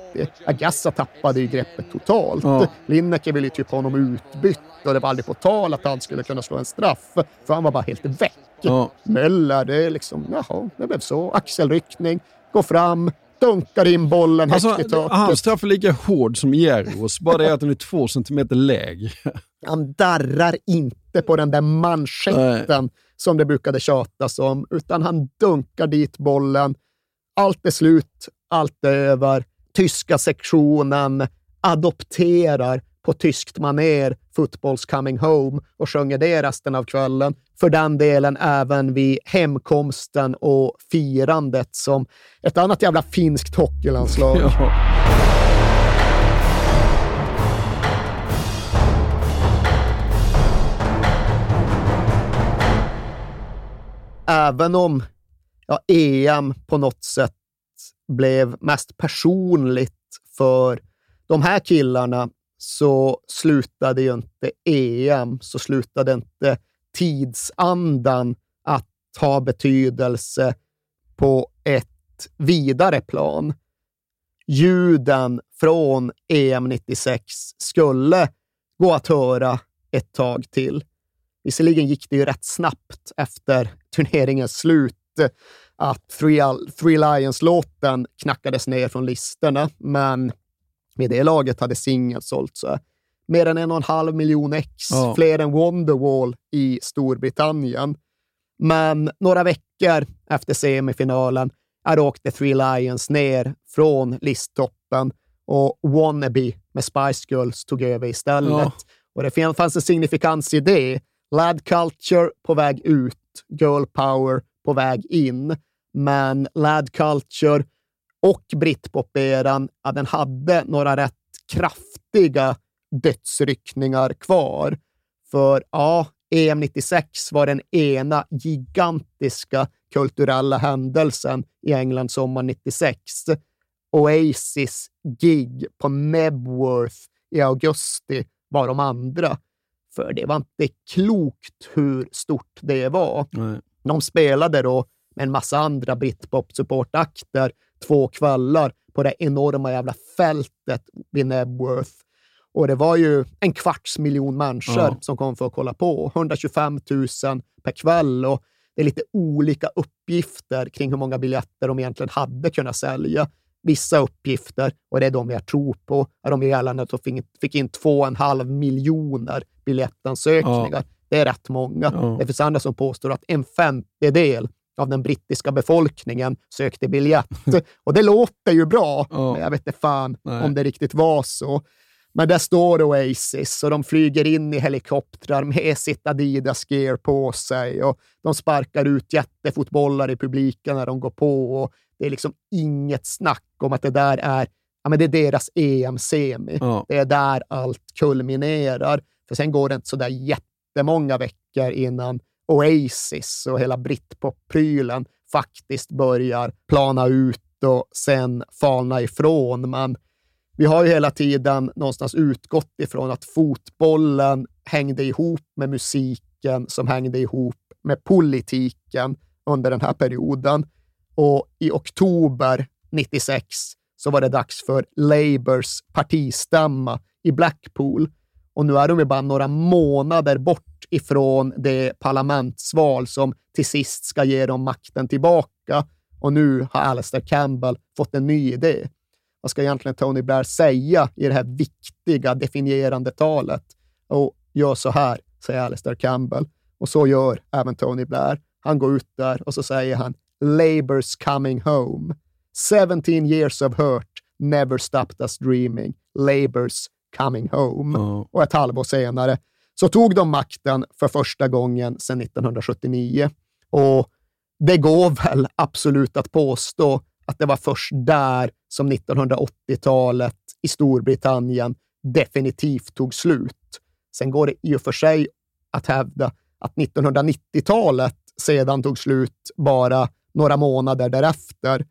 Agassa tappade ju greppet totalt. Ja. Lineker ville ju typ ha honom utbytt och det var aldrig på tal att han skulle kunna slå en straff, för han var bara helt väck. Ja. Möller, det är liksom, jaha, det blev så. Axelryckning, går fram, dunkar in bollen Alltså, högt i taket. hans straff är lika hård som Jerros, bara det att den är två centimeter lägre. Han darrar inte på den där manschetten som det brukade tjatas om, utan han dunkar dit bollen. Allt är slut, allt är över. Tyska sektionen adopterar på tyskt maner Football's coming home och sjunger det resten av kvällen. För den delen även vid hemkomsten och firandet som ett annat jävla finskt hockeylandslag. även om ja, EM på något sätt blev mest personligt för de här killarna så slutade ju inte EM, så slutade inte tidsandan att ha betydelse på ett vidare plan. Ljuden från EM 96 skulle gå att höra ett tag till. Visserligen gick det ju rätt snabbt efter turneringens slut att Three, Three Lions-låten knackades ner från listorna, men vid det laget hade singeln sålt så mer än en och en halv miljon ex, ja. fler än Wonderwall i Storbritannien. Men några veckor efter semifinalen är åkte Three Lions ner från listtoppen och Wannabe med Spice Girls tog över istället. Ja. Och det fanns en signifikans i det. Lad Culture på väg ut, Girl Power på väg in. Men Lad Culture och britpop-eran, ja, den hade några rätt kraftiga dödsryckningar kvar. För ja, EM 96 var den ena gigantiska kulturella händelsen i England sommar 96. Oasis gig på Nebworth i augusti var de andra. För det var inte klokt hur stort det var. Nej. De spelade då med en massa andra britpop-supportakter två kvällar på det enorma jävla fältet vid Nebworth. Och det var ju en kvarts miljon människor ja. som kom för att kolla på. 125 000 per kväll. Och det är lite olika uppgifter kring hur många biljetter de egentligen hade kunnat sälja. Vissa uppgifter, och det är de jag tror på, är de gällande att de fick in 2,5 miljoner biljettansökningar. Ja. Det är rätt många. Ja. Det finns andra som påstår att en femtedel av den brittiska befolkningen sökte biljett. Och det låter ju bra, ja. men jag vet inte fan Nej. om det riktigt var så. Men där står Oasis och de flyger in i helikoptrar med sitt Adidas gear på sig och de sparkar ut jättefotbollar i publiken när de går på. Och det är liksom inget snack om att det där är, ja, men det är deras EM-semi. Ja. Det är där allt kulminerar. För sen går det inte så där jättemånga veckor innan Oasis och hela britpop-prylen faktiskt börjar plana ut och sen falna ifrån. Men vi har ju hela tiden någonstans utgått ifrån att fotbollen hängde ihop med musiken som hängde ihop med politiken under den här perioden. Och i oktober 96 så var det dags för Labours partistämma i Blackpool. Och nu är de ju bara några månader bort ifrån det parlamentsval som till sist ska ge dem makten tillbaka. Och nu har Alistair Campbell fått en ny idé. Vad ska egentligen Tony Blair säga i det här viktiga, definierande talet? Och gör så här, säger Alastair Campbell. Och så gör även Tony Blair. Han går ut där och så säger han Labour's coming home. 17 years of hurt never stopped us dreaming. Labour's coming home. Oh. Och ett halvår senare så tog de makten för första gången sedan 1979. Och det går väl absolut att påstå att det var först där som 1980-talet i Storbritannien definitivt tog slut. Sen går det i och för sig att hävda att 1990-talet sedan tog slut bara några månader därefter,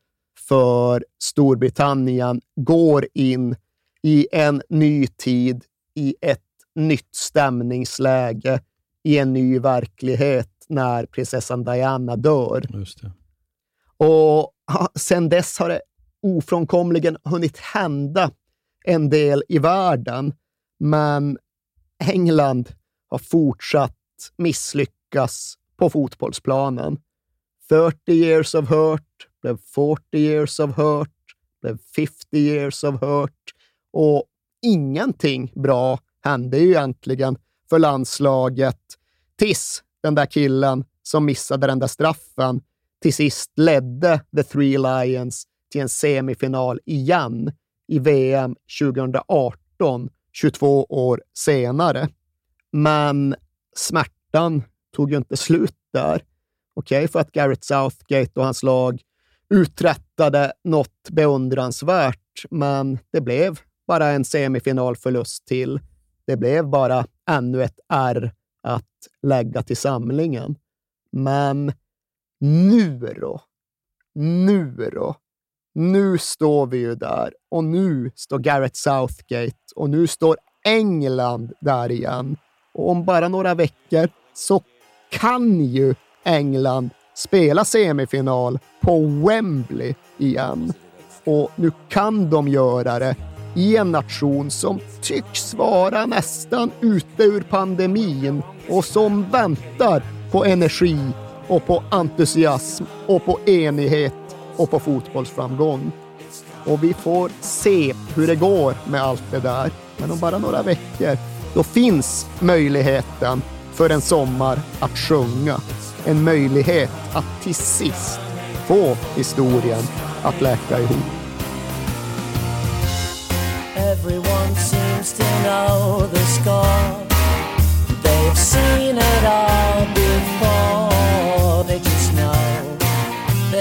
för Storbritannien går in i en ny tid, i ett nytt stämningsläge, i en ny verklighet när prinsessan Diana dör. Och sen dess har det ofrånkomligen hunnit hända en del i världen, men England har fortsatt misslyckas på fotbollsplanen. 30 years of hurt blev 40 years of hurt, blev 50 years of hurt och ingenting bra hände ju egentligen för landslaget tills den där killen som missade den där straffen till sist ledde The Three Lions till en semifinal igen i VM 2018, 22 år senare. Men smärtan tog ju inte slut där. Okej, okay, för att Garrett Southgate och hans lag uträttade något beundransvärt, men det blev bara en semifinalförlust till. Det blev bara ännu ett R att lägga till samlingen. Men nu då? Nu då? Nu står vi ju där och nu står Gareth Southgate och nu står England där igen. Och om bara några veckor så kan ju England spela semifinal på Wembley igen. Och nu kan de göra det i en nation som tycks vara nästan ute ur pandemin och som väntar på energi och på entusiasm och på enighet och på fotbollsframgång. Och vi får se hur det går med allt det där. Men om bara några veckor, då finns möjligheten för en sommar att sjunga. En möjlighet att till sist få historien att läka ihop. Everyone seems to know the score. They've seen it all before.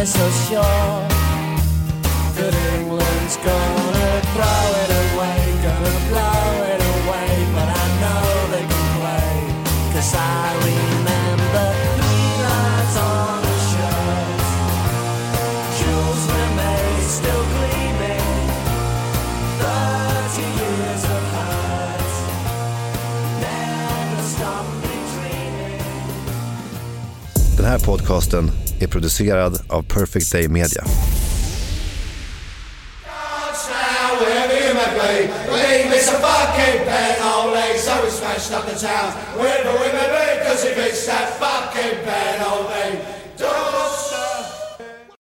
They're so sure that England's gonna throw it away, gonna blow it away. But I know they can play, cause I remember three lines on the shirt. Jules Rimet still gleaming. 30 years of hurt. Never stop me dreaming. Den här podcasten är producerad av Perfect Day Media. so we smashed up the town. Wherever we may be, cause if it's that fucking.